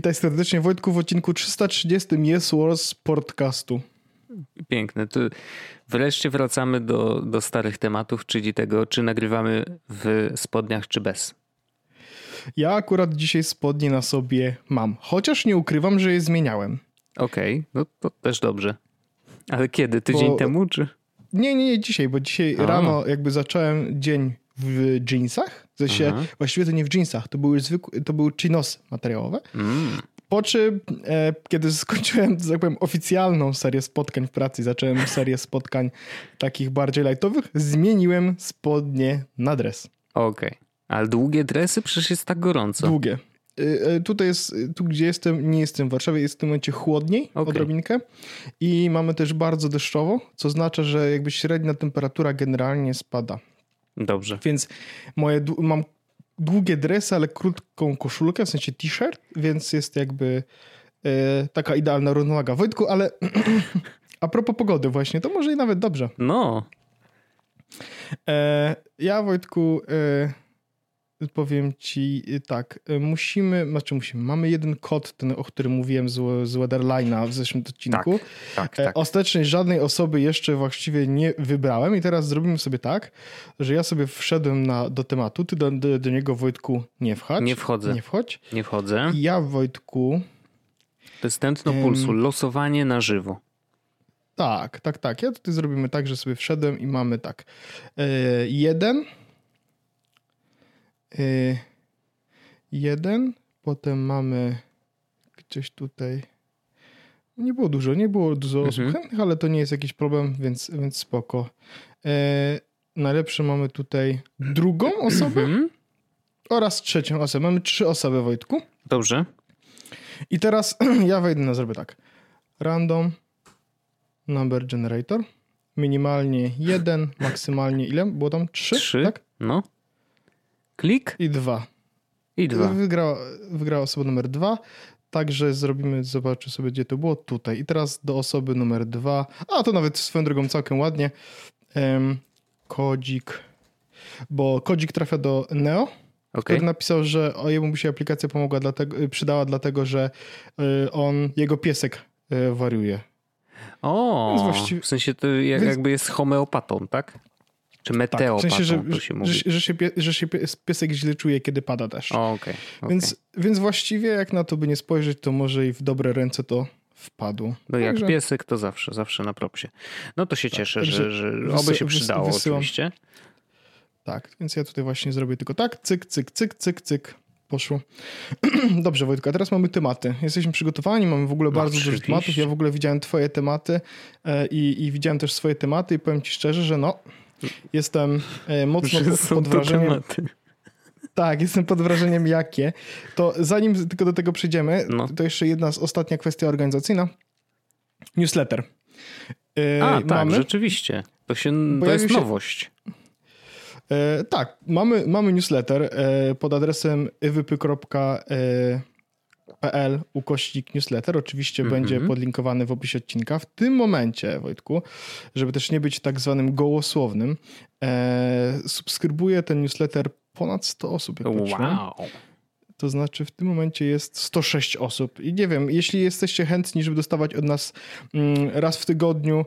Witaj serdecznie Wojtku w odcinku 330 Yes Wars podcastu. Piękne. Tu wreszcie wracamy do, do starych tematów, czyli tego, czy nagrywamy w spodniach, czy bez. Ja akurat dzisiaj spodnie na sobie mam, chociaż nie ukrywam, że je zmieniałem. Okej, okay, no to też dobrze. Ale kiedy? Tydzień bo... temu, czy? Nie, nie, nie dzisiaj, bo dzisiaj A. rano jakby zacząłem dzień w jeansach. W sensie, Aha. właściwie to nie w jeansach, to były zwykłe, to były chinosy materiałowe. Mm. Po czym, e, kiedy skończyłem, tak powiem, oficjalną serię spotkań w pracy, zacząłem serię spotkań takich bardziej lightowych, zmieniłem spodnie na dres. Okej. Okay. Ale długie dresy? Przecież jest tak gorąco. Długie. E, e, tutaj jest, tu gdzie jestem, nie jestem w Warszawie, jest w tym momencie chłodniej okay. odrobinkę i mamy też bardzo deszczowo, co oznacza, że jakby średnia temperatura generalnie spada. Dobrze. Więc moje, mam długie dresy, ale krótką koszulkę, w sensie t-shirt, więc jest jakby e, taka idealna równowaga. Wojtku, ale a propos pogody właśnie, to może i nawet dobrze. No. E, ja Wojtku e, powiem ci y, tak, y, musimy, znaczy musimy, mamy jeden kod, ten, o którym mówiłem z, z Weatherline'a w zeszłym odcinku. Tak, tak, tak. Ostatecznie żadnej osoby jeszcze właściwie nie wybrałem i teraz zrobimy sobie tak, że ja sobie wszedłem na, do tematu, ty do, do, do niego Wojtku nie wchodź. Nie wchodzę. Nie wchodź. Nie wchodzę. I ja Wojtku... To tętno pulsu, losowanie na żywo. Tak, tak, tak. Ja tutaj zrobimy tak, że sobie wszedłem i mamy tak. Yy, jeden jeden, potem mamy gdzieś tutaj. Nie było dużo, nie było dużo osób mhm. chętnych, ale to nie jest jakiś problem, więc, więc spoko. E, najlepsze mamy tutaj drugą osobę mhm. oraz trzecią osobę. Mamy trzy osoby, Wojtku. Dobrze. I teraz ja wejdę na zrobię tak. Random number generator. Minimalnie jeden, maksymalnie ile? Było tam trzy? Trzy, tak? No. Klik? I dwa. I dwa. Wygrała, wygrała osoba numer dwa. Także zrobimy, zobaczę sobie, gdzie to było. Tutaj. I teraz do osoby numer dwa. A to nawet swoją drogą całkiem ładnie. Um, kodzik. Bo kodzik trafia do Neo. Okay. Który napisał, że o jemu by się aplikacja pomogła, dlatego, przydała, dlatego że y, on, jego piesek y, wariuje. O, właściwie... w sensie to jakby jest homeopatą, tak? Czy meteopatą, tak, w sensie, że, to się mówi. Że, że, się, że się piesek źle czuje, kiedy pada deszcz. O, okay, okay. Więc, więc właściwie jak na to by nie spojrzeć, to może i w dobre ręce to wpadło. No jak Także... piesek, to zawsze, zawsze na propsie. No to się tak, cieszę, że, że oby się przydało wysyłam. oczywiście. Tak, więc ja tutaj właśnie zrobię tylko tak, cyk, cyk, cyk, cyk, cyk. Poszło. Dobrze, Wojtku, a teraz mamy tematy. Jesteśmy przygotowani, mamy w ogóle bardzo dużo tematów. Ja w ogóle widziałem twoje tematy e, i, i widziałem też swoje tematy i powiem ci szczerze, że no, Jestem e, mocno pod, pod wrażeniem. Tak, jestem pod wrażeniem jakie. To zanim tylko do tego przejdziemy, no. to jeszcze jedna z ostatnia kwestia organizacyjna. Newsletter. Yy, A, tak, mamy, rzeczywiście. To, się, to jest się, nowość. Yy, tak, mamy, mamy newsletter yy, pod adresem ewypy.pl pl ukośnik newsletter. Oczywiście mm -hmm. będzie podlinkowany w opisie odcinka. W tym momencie, Wojtku, żeby też nie być tak zwanym gołosłownym, e, subskrybuje ten newsletter ponad 100 osób. Jak wow. To znaczy w tym momencie jest 106 osób. I nie wiem, jeśli jesteście chętni, żeby dostawać od nas mm, raz w tygodniu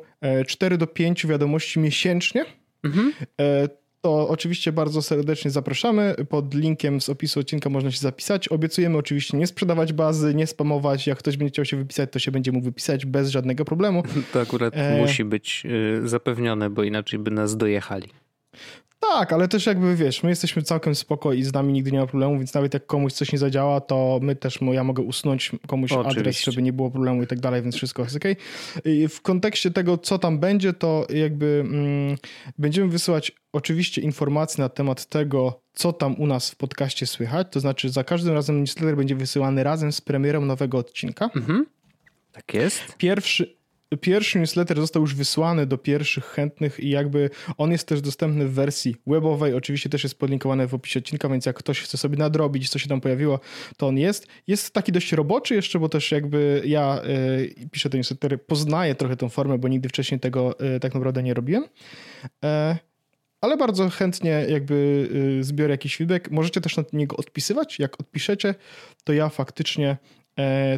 4 e, do 5 wiadomości miesięcznie, mm -hmm to oczywiście bardzo serdecznie zapraszamy. Pod linkiem z opisu odcinka można się zapisać. Obiecujemy oczywiście nie sprzedawać bazy, nie spamować. Jak ktoś będzie chciał się wypisać, to się będzie mógł wypisać bez żadnego problemu. To akurat e... musi być y, zapewnione, bo inaczej by nas dojechali. Tak, ale też jakby wiesz, my jesteśmy całkiem spoko i z nami nigdy nie ma problemu, więc nawet jak komuś coś nie zadziała, to my też, ja mogę usunąć komuś Oczywiście. adres, żeby nie było problemu i tak dalej, więc wszystko jest ok. I w kontekście tego, co tam będzie, to jakby mm, będziemy wysyłać oczywiście informacje na temat tego, co tam u nas w podcaście słychać, to znaczy za każdym razem newsletter będzie wysyłany razem z premierą nowego odcinka. Mhm. Tak jest. Pierwszy, Pierwszy newsletter został już wysłany do pierwszych chętnych i jakby on jest też dostępny w wersji webowej. Oczywiście też jest podlinkowany w opisie odcinka, więc jak ktoś chce sobie nadrobić, co się tam pojawiło, to on jest. Jest taki dość roboczy jeszcze, bo też jakby ja y, piszę te newslettery, poznaję trochę tą formę, bo nigdy wcześniej tego y, tak naprawdę nie robiłem. E, ale bardzo chętnie jakby y, zbiorę jakiś feedback. Możecie też na niego odpisywać. Jak odpiszecie, to ja faktycznie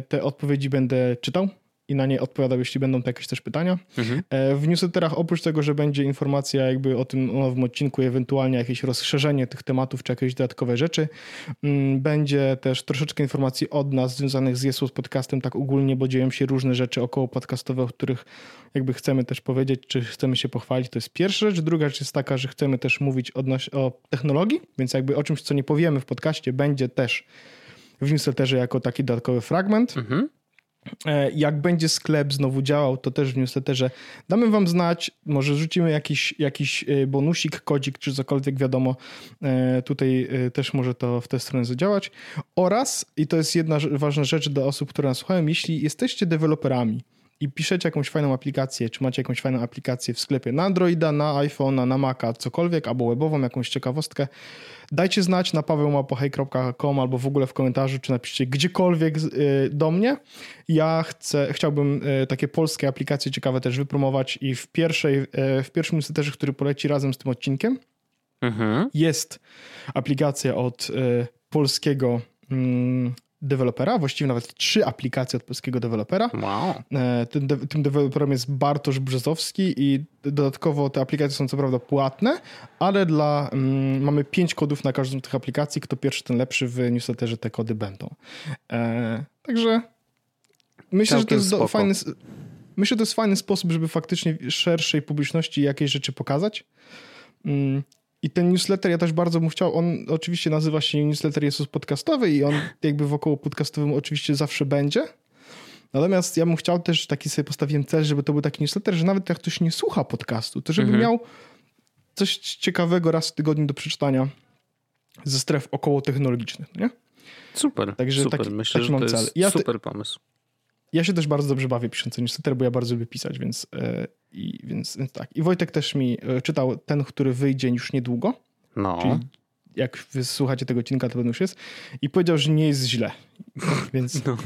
te odpowiedzi będę czytał i na nie odpowiadał, jeśli będą to jakieś też pytania. Mhm. E, w newsletterach oprócz tego, że będzie informacja jakby o tym nowym odcinku, ewentualnie jakieś rozszerzenie tych tematów, czy jakieś dodatkowe rzeczy, mm, będzie też troszeczkę informacji od nas związanych z Jesus podcastem, tak ogólnie, bo dzieją się różne rzeczy około podcastowe, o których jakby chcemy też powiedzieć, czy chcemy się pochwalić. To jest pierwsza rzecz. Druga rzecz jest taka, że chcemy też mówić odnoś- o technologii, więc jakby o czymś, co nie powiemy w podcaście, będzie też w newsletterze jako taki dodatkowy fragment. Mhm. E, jak będzie sklep znowu działał, to też w newsletterze damy wam znać, może rzucimy jakiś, jakiś e, bonusik, kodzik czy cokolwiek, wiadomo, e, tutaj też może to w tę stronę zadziałać. Oraz, i to jest jedna ważna rzecz do osób, które nas słuchają, jeśli jesteście deweloperami, i piszecie jakąś fajną aplikację, czy macie jakąś fajną aplikację w sklepie na Androida, na iPhone'a, na Maca, cokolwiek, albo webową, jakąś ciekawostkę, dajcie znać na pawełmapohej.com albo w ogóle w komentarzu, czy napiszcie gdziekolwiek y, do mnie. Ja chcę, chciałbym y, takie polskie aplikacje ciekawe też wypromować i w, pierwszej, y, w pierwszym newsletterze, który poleci razem z tym odcinkiem, mhm. jest aplikacja od polskiego mm, dewelopera, właściwie nawet trzy aplikacje od polskiego dewelopera. Wow. E, tym, de tym deweloperem jest Bartosz Brzezowski i dodatkowo te aplikacje są co prawda płatne, ale dla, mm, mamy pięć kodów na każdą z tych aplikacji. Kto pierwszy, ten lepszy. W newsletterze te kody będą. E, także myślę, Całkiem że to jest fajny... Myślę, że to jest fajny sposób, żeby faktycznie szerszej publiczności jakieś rzeczy pokazać. Mm, i ten newsletter ja też bardzo bym chciał, on oczywiście nazywa się newsletter Jesus podcastowy i on jakby wokoło podcastowym oczywiście zawsze będzie. Natomiast ja bym chciał też taki sobie postawiłem cel, żeby to był taki newsletter, że nawet jak ktoś nie słucha podcastu, to żeby mhm. miał coś ciekawego raz w tygodniu do przeczytania ze stref około technologicznych, nie? Super, Także super. Taki, Myślę, taki że to jest cel. Ja super pomysł. Ja się też bardzo dobrze bawię pisząc newsletter, bo ja bardzo lubię pisać, więc, yy, i, więc, więc tak. I Wojtek też mi yy, czytał ten, który wyjdzie już niedługo. No. Czyli jak wysłuchacie tego odcinka, to pewno już jest. I powiedział, że nie jest źle. Więc. No,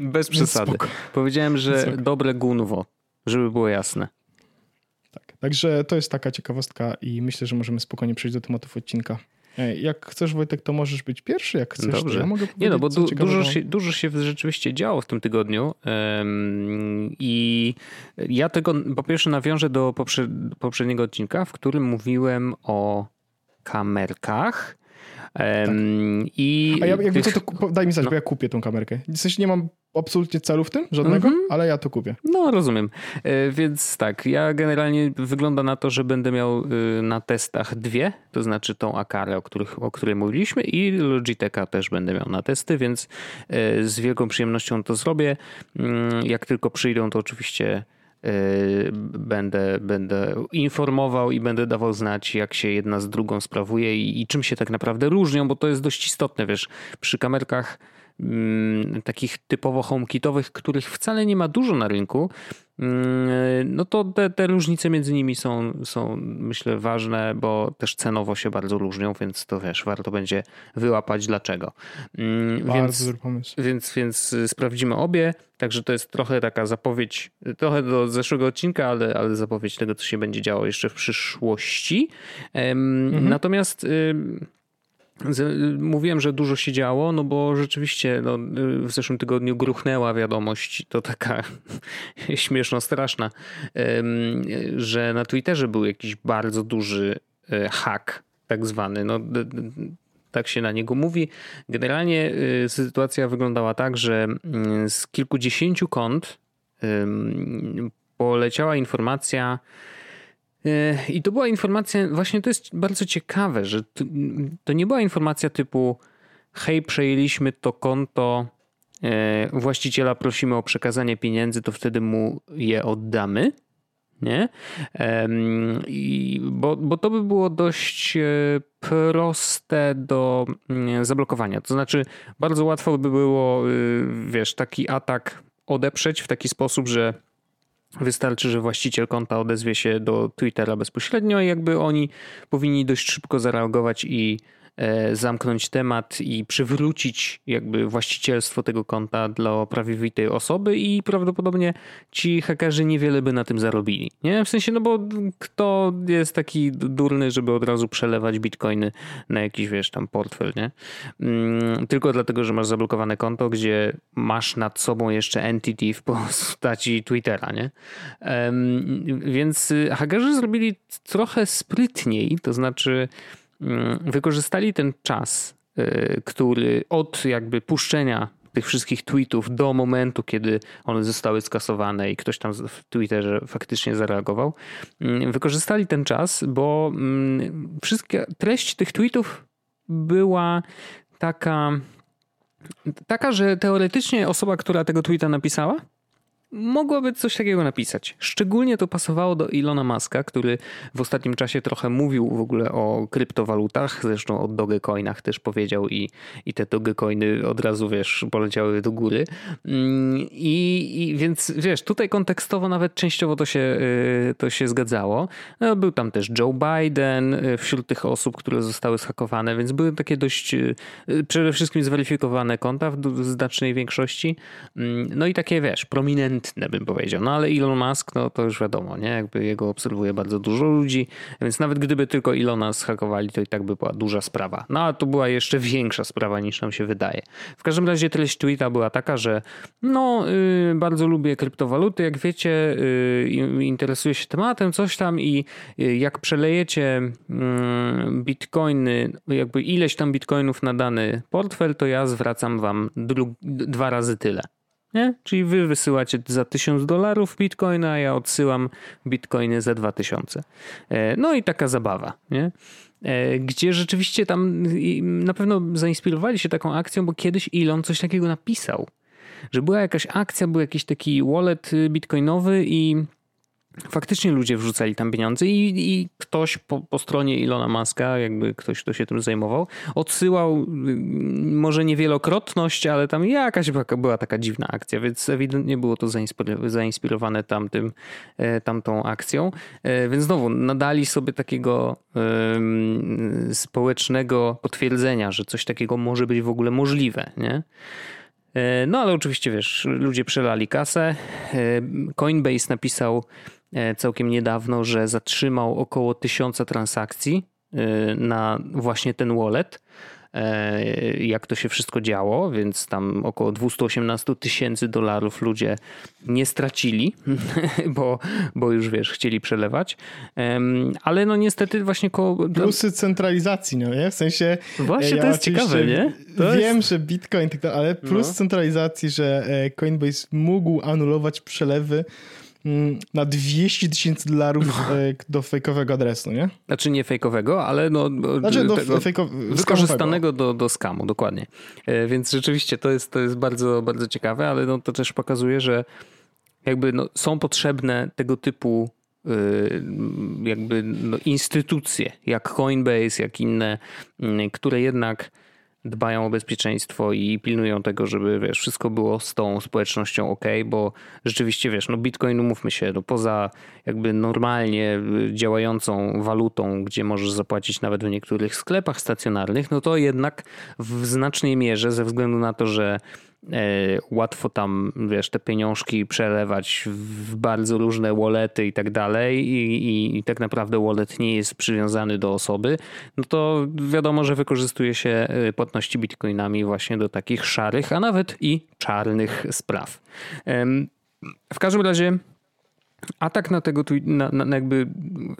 bez przesady. Powiedziałem, że dobre gunwo, żeby było jasne. Tak. Także to jest taka ciekawostka i myślę, że możemy spokojnie przejść do tematów odcinka. Jak chcesz, Wojtek, to możesz być pierwszy, jak chcesz. Dobrze. ja mogę Nie no, bo du dużo, się, dużo się rzeczywiście działo w tym tygodniu um, i ja tego po pierwsze nawiążę do poprze poprzedniego odcinka, w którym mówiłem o kamerkach. Tak. I A ja jakby tych... to, to daj mi znać, no. bo ja kupię tą kamerkę. W sensie nie mam absolutnie celu w tym, żadnego, mm -hmm. ale ja to kupię. No, rozumiem. E, więc tak, ja generalnie wygląda na to, że będę miał y, na testach dwie, to znaczy tą Akarę, o, których, o której mówiliśmy i Logitecha też będę miał na testy, więc e, z wielką przyjemnością to zrobię. Mm, jak tylko przyjdą, to oczywiście będę, będę informował i będę dawał znać, jak się jedna z drugą sprawuje i, i czym się tak naprawdę różnią, bo to jest dość istotne, wiesz, przy kamerkach takich typowo homekitowych, których wcale nie ma dużo na rynku, mm, no to te, te różnice między nimi są, są myślę ważne, bo też cenowo się bardzo różnią, więc to wiesz, warto będzie wyłapać dlaczego. Mm, bardzo więc, dobry pomysł. Więc, więc sprawdzimy obie, także to jest trochę taka zapowiedź, trochę do zeszłego odcinka, ale, ale zapowiedź tego, co się będzie działo jeszcze w przyszłości. Mhm. Natomiast Mówiłem, że dużo się działo, no bo rzeczywiście no, w zeszłym tygodniu gruchnęła wiadomość, to taka śmieszno straszna, że na Twitterze był jakiś bardzo duży e, hack, tak zwany. No, tak się na niego mówi. Generalnie sytuacja wyglądała tak, że mm, z kilkudziesięciu kont poleciała informacja, I to była informacja, właśnie to jest bardzo ciekawe, że to nie była informacja typu hej, przejęliśmy to konto e, właściciela, prosimy o przekazanie pieniędzy, to wtedy mu je oddamy. Nie? I, bo, bo to by było dość e, proste do mm, zablokowania. To znaczy, bardzo łatwo by było, wiesz, taki atak odeprzeć w taki sposób, że Wystarczy, że właściciel konta odezwie się do Twittera bezpośrednio i jakby oni powinni dość szybko zareagować i zamknąć temat i przywrócić jakby właścicielstwo tego konta dla prawowitej osoby i prawdopodobnie ci hakerzy niewiele by na tym zarobili. Nie? W sensie, no bo kto jest taki durny, żeby od razu przelewać bitcoiny na jakiś, wiesz, tam portfel, nie? Mm, tylko dlatego, że masz zablokowane konto, gdzie masz nad sobą jeszcze entity w postaci Twittera, nie? Więc hakerzy zrobili trochę sprytniej, to znaczy wykorzystali ten czas, y, który od jakby puszczenia tych wszystkich tweetów do momentu, kiedy one zostały skasowane i ktoś tam w Twitterze faktycznie zareagował, mm, wykorzystali ten czas, bo mm, wszystkie treść tych tweetów była taka, taka, że teoretycznie osoba, która tego tweeta napisała, mogłaby coś takiego napisać. Szczególnie to pasowało do Ilona Maska, który w ostatnim czasie trochę mówił w ogóle o kryptowalutach, zresztą o Dogecoinach też powiedział i, i te Dogecoiny od razu, wiesz, poleciały do góry. Mm, I, I, więc, wiesz, tutaj kontekstowo nawet częściowo to się, y, to się zgadzało. No, był tam też Joe Biden y, wśród tych osób, które zostały schakowane, więc były takie dość y, przede wszystkim zweryfikowane konta w znacznej większości. Mm, no i takie, wiesz, prominentne bym powiedział. No ale Elon Musk, no to już wiadomo, nie? Jakby jego obserwuje bardzo dużo ludzi, więc nawet gdyby tylko Ilona zhakowali, to i tak by była duża sprawa. No a to była jeszcze większa sprawa niż nam się wydaje. W każdym razie treść tweeta była taka, że no yy, bardzo lubię kryptowaluty, jak wiecie, yy, interesuję się tematem, coś tam i yy, jak przelejecie mm, bitcoiny, jakby ileś tam bitcoinów na dany portfel, to ja zwracam wam dwa razy tyle. Nie? Czyli wy wysyłacie za 1000 dolarów bitcoina, a ja odsyłam bitcoiny za 2000. E, no i taka zabawa, nie? E, gdzie rzeczywiście tam na pewno zainspirowali się taką akcją, bo kiedyś Elon coś takiego napisał, że była jakaś akcja, był jakiś taki wallet bitcoinowy i faktycznie ludzie wrzucali tam pieniądze i, i ktoś po, po, stronie Ilona Maska, jakby ktoś, kto się tym zajmował, odsyłał y, może niewielokrotność, ale tam jakaś była, taka dziwna akcja, więc ewidentnie było to zainspirowane tamtym, e, tamtą akcją. E, więc znowu nadali sobie takiego społecznego potwierdzenia, że coś takiego może być w ogóle możliwe, nie? E, no ale oczywiście wiesz, ludzie przelali kasę. Coinbase napisał całkiem niedawno, że zatrzymał około tysiąca transakcji e, na właśnie ten wallet. E, jak to się wszystko działo, więc tam około 218 tysięcy dolarów ludzie nie stracili, bo, bo już wiesz, chcieli przelewać. Ale no niestety właśnie koło... Plusy centralizacji, no nie? W sensie... Właśnie ja to jest ciekawe, nie? To wiem, jest... że Bitcoin, tak ale plus no. centralizacji, że Coinbase mógł anulować przelewy na 200 tysięcy dolarów no. E, do fejkowego adresu, nie? Znaczy nie fejkowego, ale no, znaczy do fejko- wykorzystanego do, do skamu, dokładnie. E, więc rzeczywiście to jest, to jest bardzo, bardzo ciekawe, ale no, to też pokazuje, że jakby no, są potrzebne tego typu e, jakby no, instytucje, jak Coinbase, jak inne, mm, które jednak dbają o bezpieczeństwo i pilnują tego, żeby wiesz, wszystko było z tą społecznością ok, bo rzeczywiście wiesz, no Bitcoin, umówmy się, no poza jakby normalnie działającą walutą, gdzie możesz zapłacić nawet w niektórych sklepach stacjonarnych, no to jednak w znacznej mierze ze względu na to, że łatwo tam, wiesz, te pieniążki przelewać w bardzo różne wallety i tak dalej i, i, tak naprawdę wallet nie jest przywiązany do osoby, no to wiadomo, że wykorzystuje się e, płatności bitcoinami właśnie do takich szarych, a nawet i czarnych spraw. W każdym razie atak na tego, na, na jakby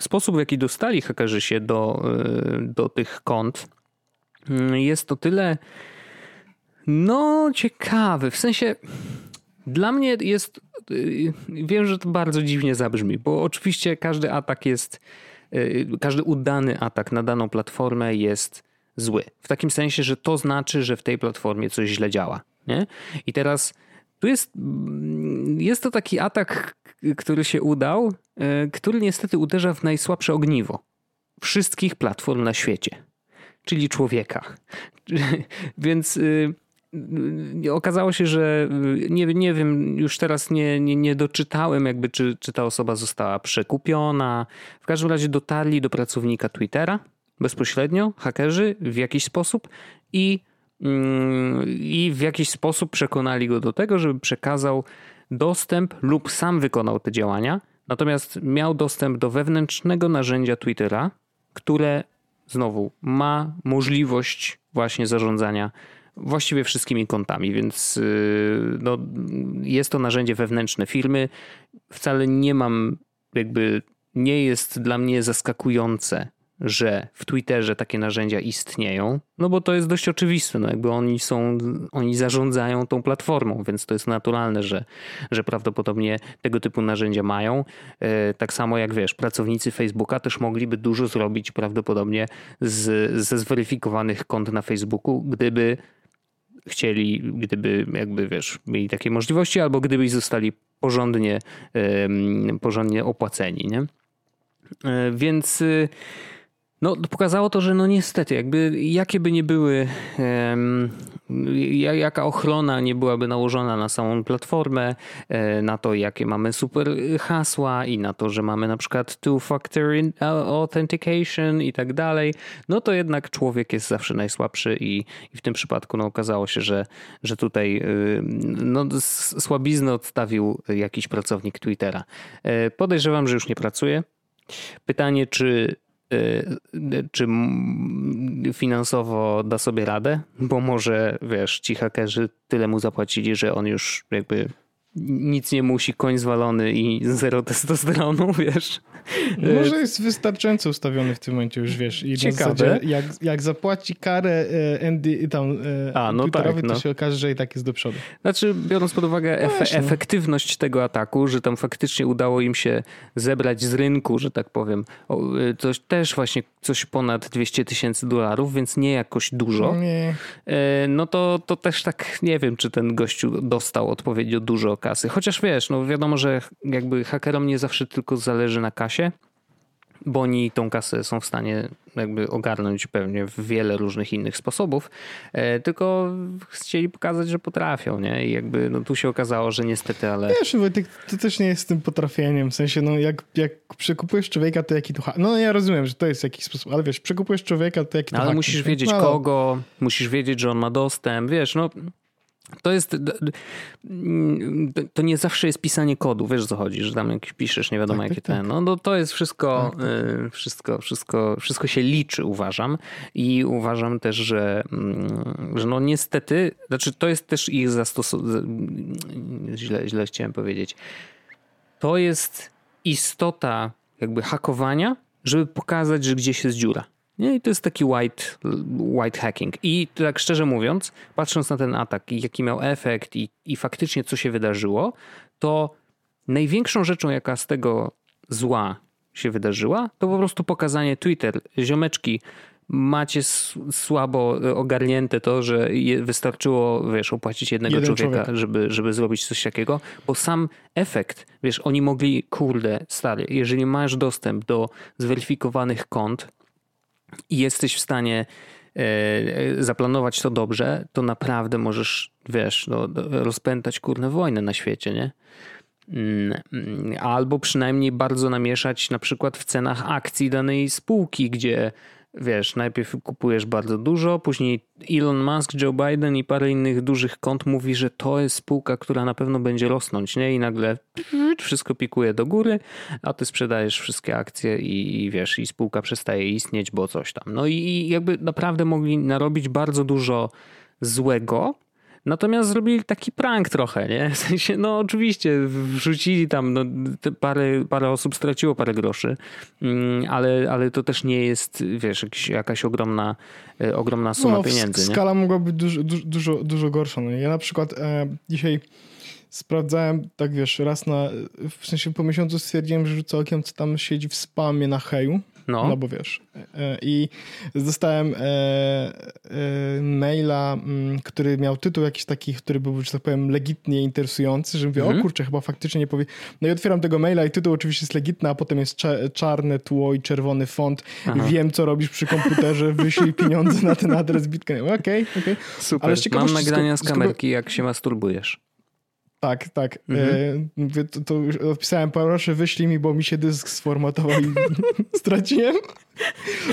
sposób, w jaki dostali hakerzy się do, e, do tych kont mm, jest to tyle no, ciekawy. W sensie dla mnie jest. Y, wiem, że to bardzo dziwnie zabrzmi, bo oczywiście każdy atak jest. Y, każdy udany atak na daną platformę jest zły. W takim sensie, że to znaczy, że w tej platformie coś źle działa. Nie? I teraz tu jest. Mm, jest to taki atak, który się udał, y, który niestety uderza w najsłabsze ogniwo wszystkich platform na świecie, czyli człowiekach. Więc okazało się, że y, nie, nie wiem, już teraz nie, nie, nie doczytałem, jakby czy, czy ta osoba została przekupiona. W każdym razie dotarli do pracownika Twittera bezpośrednio, hakerzy w jakiś sposób i, mm, i w jakiś sposób przekonali go do tego, żeby przekazał dostęp lub sam wykonał te działania, natomiast miał dostęp do wewnętrznego narzędzia Twittera, które znowu ma możliwość właśnie zarządzania właściwie wszystkimi kontami, więc y, no, jest to narzędzie wewnętrzne firmy. Wcale nie mam, jakby nie jest dla mnie zaskakujące, że w Twitterze takie narzędzia istnieją, no bo to jest dość oczywiste, no jakby oni są, oni zarządzają tą platformą, więc to jest naturalne, że, że prawdopodobnie tego typu narzędzia mają. E, tak samo jak wiesz, pracownicy Facebooka też mogliby dużo zrobić prawdopodobnie z, ze zweryfikowanych kont na Facebooku, gdyby chcieli, gdyby jakby wiesz, mieli takie możliwości, albo gdyby zostali porządnie, porządnie opłaceni, nie? E, więc y, no, pokazało to, że no niestety, jakby jakie by nie były, jaka ochrona nie byłaby nałożona na samą platformę, e, na to, jakie mamy super hasła i na to, że mamy na przykład two-factor authentication i tak dalej, no to jednak człowiek jest zawsze najsłabszy i, i w tym przypadku no, okazało się, że, że tutaj y, no, słabiznę odstawił jakiś pracownik Twittera. E, podejrzewam, że już nie pracuje. Pytanie, czy czy finansowo da sobie radę, bo może, wiesz, ci hakerzy tyle mu zapłacili, że on już jakby nic nie musi, koń zwalony i zero testosteronu, wiesz. Może jest wystarczająco ustawiony w tym momencie już, wiesz. I Ciekawe. jak, jak zapłaci karę e, Andy tam e, A, no tak, no. to się okaże, że i tak jest do przodu. Znaczy, biorąc pod uwagę no efe, efektywność tego ataku, że tam faktycznie udało im się zebrać z rynku, że tak powiem, e, coś też właśnie coś ponad 200 tysięcy dolarów, więc nie jakoś dużo. Nie. No to, to też tak nie wiem, czy ten gościu dostał odpowiednio dużo kasy. Chociaż wiesz, no wiadomo, że jakby hakerom nie zawsze tylko zależy na kasie, bo oni tą kasę są w stanie jakby ogarnąć pewnie w wiele różnych innych sposobów, e, tylko chcieli pokazać, że potrafią, nie? I jakby no tu się okazało, że niestety, ale... Wiesz, Wojtek, to też nie jest tym potrafieniem, w sensie, no jak, jak przekupujesz człowieka, to jaki to... No ja rozumiem, że to jest jakiś sposób, ale wiesz, przekupujesz człowieka, to jaki to Ale musisz wiedzieć no, kogo, musisz wiedzieć, że on ma dostęp, wiesz, no to jest. To nie zawsze jest pisanie kodu, wiesz co chodzi, że tam jakiś piszesz, nie wiadomo tak, jakie tak, ten. Tak. No, no to jest wszystko, tak, tak. Wszystko, wszystko, wszystko się liczy, uważam. I uważam też, że, mm, że no niestety, znaczy to jest też ich zastosowanie. Źle, źle chciałem powiedzieć. To jest istota jakby hakowania, żeby pokazać, że gdzieś jest dziura. Nie? I to jest taki white, white hacking. I tak szczerze mówiąc, patrząc na ten atak i jaki miał efekt i, i faktycznie co się wydarzyło, to największą rzeczą, jaka z tego zła się wydarzyła, to po prostu pokazanie Twitter, ziomeczki, macie słabo ogarnięte to, że wystarczyło, wiesz, opłacić jednego Jeden człowieka, człowiek. żeby, żeby zrobić coś takiego, bo sam efekt, wiesz, oni mogli, kurde, stary, jeżeli masz dostęp do zweryfikowanych kont, i jesteś w stanie e, e, zaplanować to dobrze, to naprawdę możesz, wiesz, no, rozpętać kurne wojnę na świecie, nie? Mm, albo przynajmniej bardzo namieszać na przykład w cenach akcji danej spółki, gdzie wiesz, najpierw kupujesz bardzo dużo, później Elon Musk, Joe Biden i parę innych dużych kont mówi, że to jest spółka, która na pewno będzie rosnąć, nie? I nagle wszystko pikuje do góry, a ty sprzedajesz wszystkie akcje i, i wiesz, i spółka przestaje istnieć, bo coś tam. No i, i jakby naprawdę mogli narobić bardzo dużo złego, Natomiast zrobili taki prank trochę, nie? W sensie, no oczywiście wrzucili tam, no, parę, parę osób straciło parę groszy, mm, ale, ale to też nie jest, wiesz, jakiś, jakaś ogromna, e, ogromna suma no, pieniędzy. Skala nie? mogła być dużo, dużo, dużo gorsza. No. Ja na przykład e, dzisiaj sprawdzałem, tak wiesz, raz na, w sensie po miesiącu stwierdziłem, że rzucę okiem, co tam siedzi w spamie na heju. No. no bo wiesz. E, I dostałem e, e, maila, mm, który miał tytuł jakiś taki, który był, że tak powiem, legitnie interesujący, że mówię, mhm. o kurczę, chyba faktycznie nie powie. No i otwieram tego maila i tytuł oczywiście jest legitny, a potem jest czarne tło i czerwony font. Aha. Wiem, co robisz przy komputerze, wyślij pieniądze na ten adres Bitcoin. Okej, okay, okej. Okay. Super. Ale Mam nagrania z kamerki, jak się masturbujesz. Tak, tak. Mhm. E, to, to już odpisałem, proszę wyślij mi, bo mi się dysk sformatował i straciłem.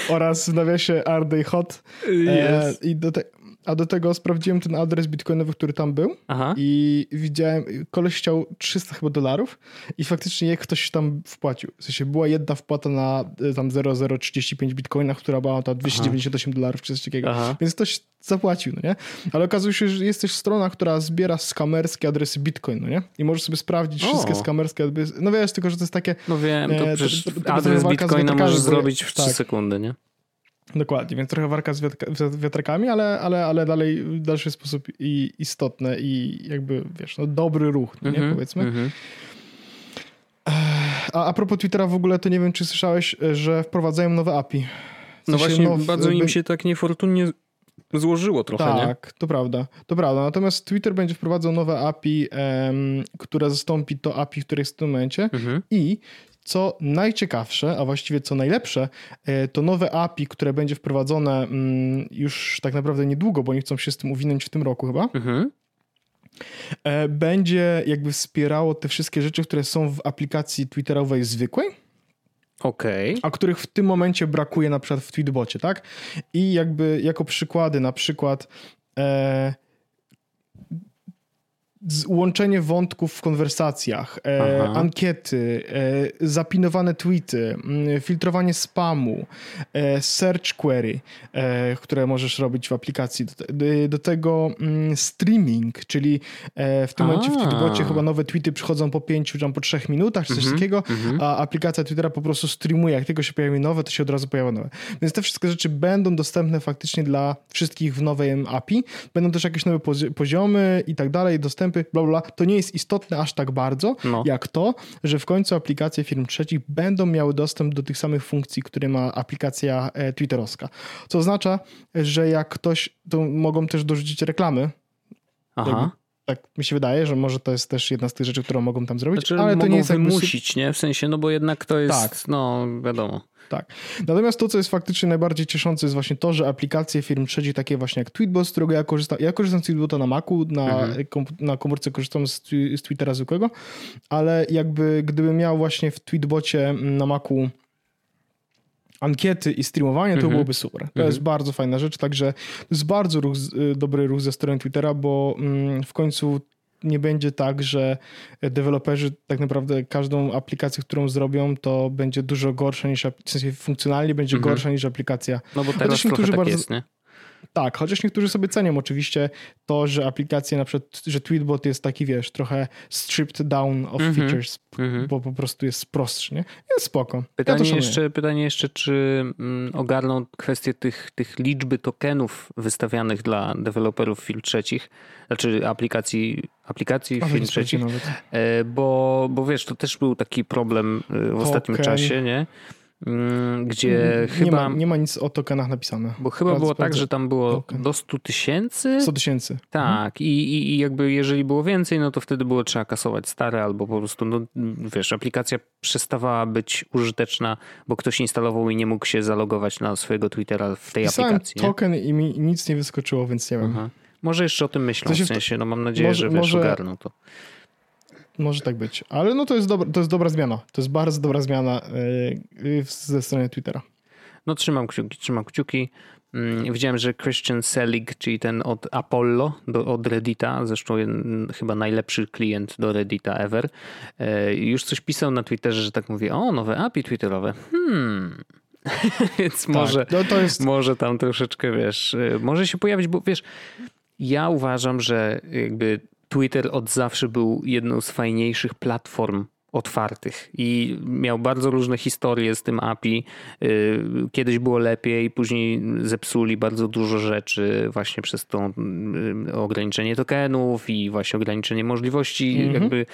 Oraz w nawiasie Are Hot. E, I do, te, a do tego sprawdziłem ten adres bitcoinowy, który tam był Aha. i widziałem, koleś chciał 300 chyba dolarów i faktycznie jak ktoś tam wpłacił. W sensie była jedna wpłata na e, tam 0,035 bitcoina, która była tam 298 Aha. dolarów czy coś takiego. Aha. Więc ktoś zapłacił, no nie? Ale okazuje się, że jest też strona, która zbiera skamerskie adresy bitcoin, no nie? I możesz sobie sprawdzić o. wszystkie skamerskie adresy. No wiesz, tylko że to jest takie... No wiem, to e, przecież to, to, adres bitcoina możesz zrobić w 3 tak. sekundy, nie? Dokładnie, więc trochę warka z wiatrakami, ale, ale, ale dalej w dalszy sposób i, istotne i jakby, wiesz, no, dobry ruch, mm -hmm, nie powiedzmy. Mm -hmm. A, a propos Twittera w ogóle, to nie wiem, czy słyszałeś, że wprowadzają nowe API. W no sensie no właśnie, bardzo im się tak niefortunnie złożyło trochę, tak, nie? to prawda, to prawda. Natomiast Twitter będzie wprowadzał nowe API, um, które zastąpi to API, które jest w tym momencie mhm. i co najciekawsze, a właściwie co najlepsze, e, to nowe API, które będzie wprowadzone mm, już tak naprawdę niedługo, bo oni chcą się z tym uwinąć w tym roku chyba. Mhm. E, będzie jakby wspierało te wszystkie rzeczy, które są w aplikacji Twitterowej zwykłej. Okay. A których w tym momencie brakuje na przykład w Tweetbocie, tak? I jakby jako przykłady, na przykład e, łączenie wątków w konwersacjach, e, ankiety, e, zapinowane tweety, mm, filtrowanie spamu, e, search query, e, które możesz robić w aplikacji. Do, do tego mm, streaming, czyli e, w tym a. momencie w Tweetbocie chyba nowe tweety przychodzą po pięciu, czy po trzech minutach, czy coś mm -hmm, takiego, mm -hmm. a aplikacja Twittera po prostu streamuje. Jak tylko się pojawi nowe, to się od razu pojawia nowe. Więc te wszystkie rzeczy będą dostępne faktycznie dla wszystkich w nowym API. Będą też jakieś nowe poziomy i tak dalej, dostępy bla, bla, to nie jest istotne aż tak bardzo, no. jak to, że w końcu aplikacje firm trzecich będą miały dostęp do tych samych funkcji, które ma aplikacja e, twitterowska. Co oznacza, że jak ktoś, to mogą też dorzucić reklamy. Aha. tak mi się wydaje, że może to jest też jedna z tych rzeczy, którą mogą tam zrobić, znaczy, ale to nie jest wymusić, jakby... nie? W sensie, no bo jednak to jest, tak. no wiadomo. Tak. Natomiast to, co jest faktycznie najbardziej cieszące, jest właśnie to, że aplikacje firm trzecich, takie właśnie jak Tweetbot, z którego ja korzystam, ja korzystam z Tweetbota na Macu, na, mhm. na komórce korzystam z, z Twittera zwykłego, ale jakby gdybym miał właśnie w Tweetbocie na Macu ankiety i streamowanie, to mhm. byłoby super. To mhm. jest bardzo fajna rzecz, także to jest bardzo ruch, y, dobry ruch ze strony Twittera, bo mm, w końcu nie będzie tak, że deweloperzy tak naprawdę każdą aplikację, którą zrobią, to będzie dużo gorsza niż, w sensie funkcjonalnie będzie mhm. gorsza niż aplikacja. No bo teraz trochę tak bardzo, jest, nie? Tak, chociaż niektórzy sobie cenią oczywiście to, że aplikacje, na przykład, że Tweetbot jest taki, wiesz, trochę stripped down of mm -hmm. features, mm -hmm. bo po prostu jest prostszy, nie? Jest spoko. Pytanie, ja jeszcze, pytanie jeszcze, czy mm, ogarną kwestię tych, tych liczby tokenów wystawianych dla deweloperów firm trzecich, znaczy aplikacji, aplikacji firm trzecich, e, bo, bo wiesz, to też był taki problem e, w ostatnim czasie, nie? Mm, gdzie nie chyba... Ma, nie ma nic o tokenach napisane. Bo chyba było tak, że tam było token. do 100 tysięcy. 100 tysięcy. Tak. Mhm. I, I jakby jeżeli było więcej, no to wtedy było trzeba kasować stare albo po prostu, no wiesz, aplikacja przestawała być użyteczna, bo ktoś instalował i nie mógł się zalogować na swojego Twittera w tej Pisałem aplikacji. token nie? i mi nic nie wyskoczyło, więc nie wiem. Aha. Może jeszcze o tym myślą, w sensie, no mam nadzieję, może, że wiesz, może... ogarną to. Może tak być. Ale no to jest, dobra, to jest dobra zmiana. To jest bardzo dobra zmiana yy, ze strony Twittera. No trzymam kciuki, trzymam kciuki. Mm, widziałem, że Christian Selig, czyli ten od Apollo, do, od Reddita, zresztą chyba najlepszy klient do Reddita ever, yy, już coś pisał na Twitterze, że tak mówię, o, nowe API twitterowe. Hmm. Więc tak, może, no to jest... może tam troszeczkę, wiesz, y, może się pojawić, bo wiesz, ja uważam, że jakby Twitter od zawsze był jedną z fajniejszych platform otwartych i miał bardzo różne historie z tym API. Y, kiedyś było lepiej, później zepsuli bardzo dużo rzeczy właśnie przez to y, ograniczenie tokenów i właśnie ograniczenie możliwości mm -hmm. jakby.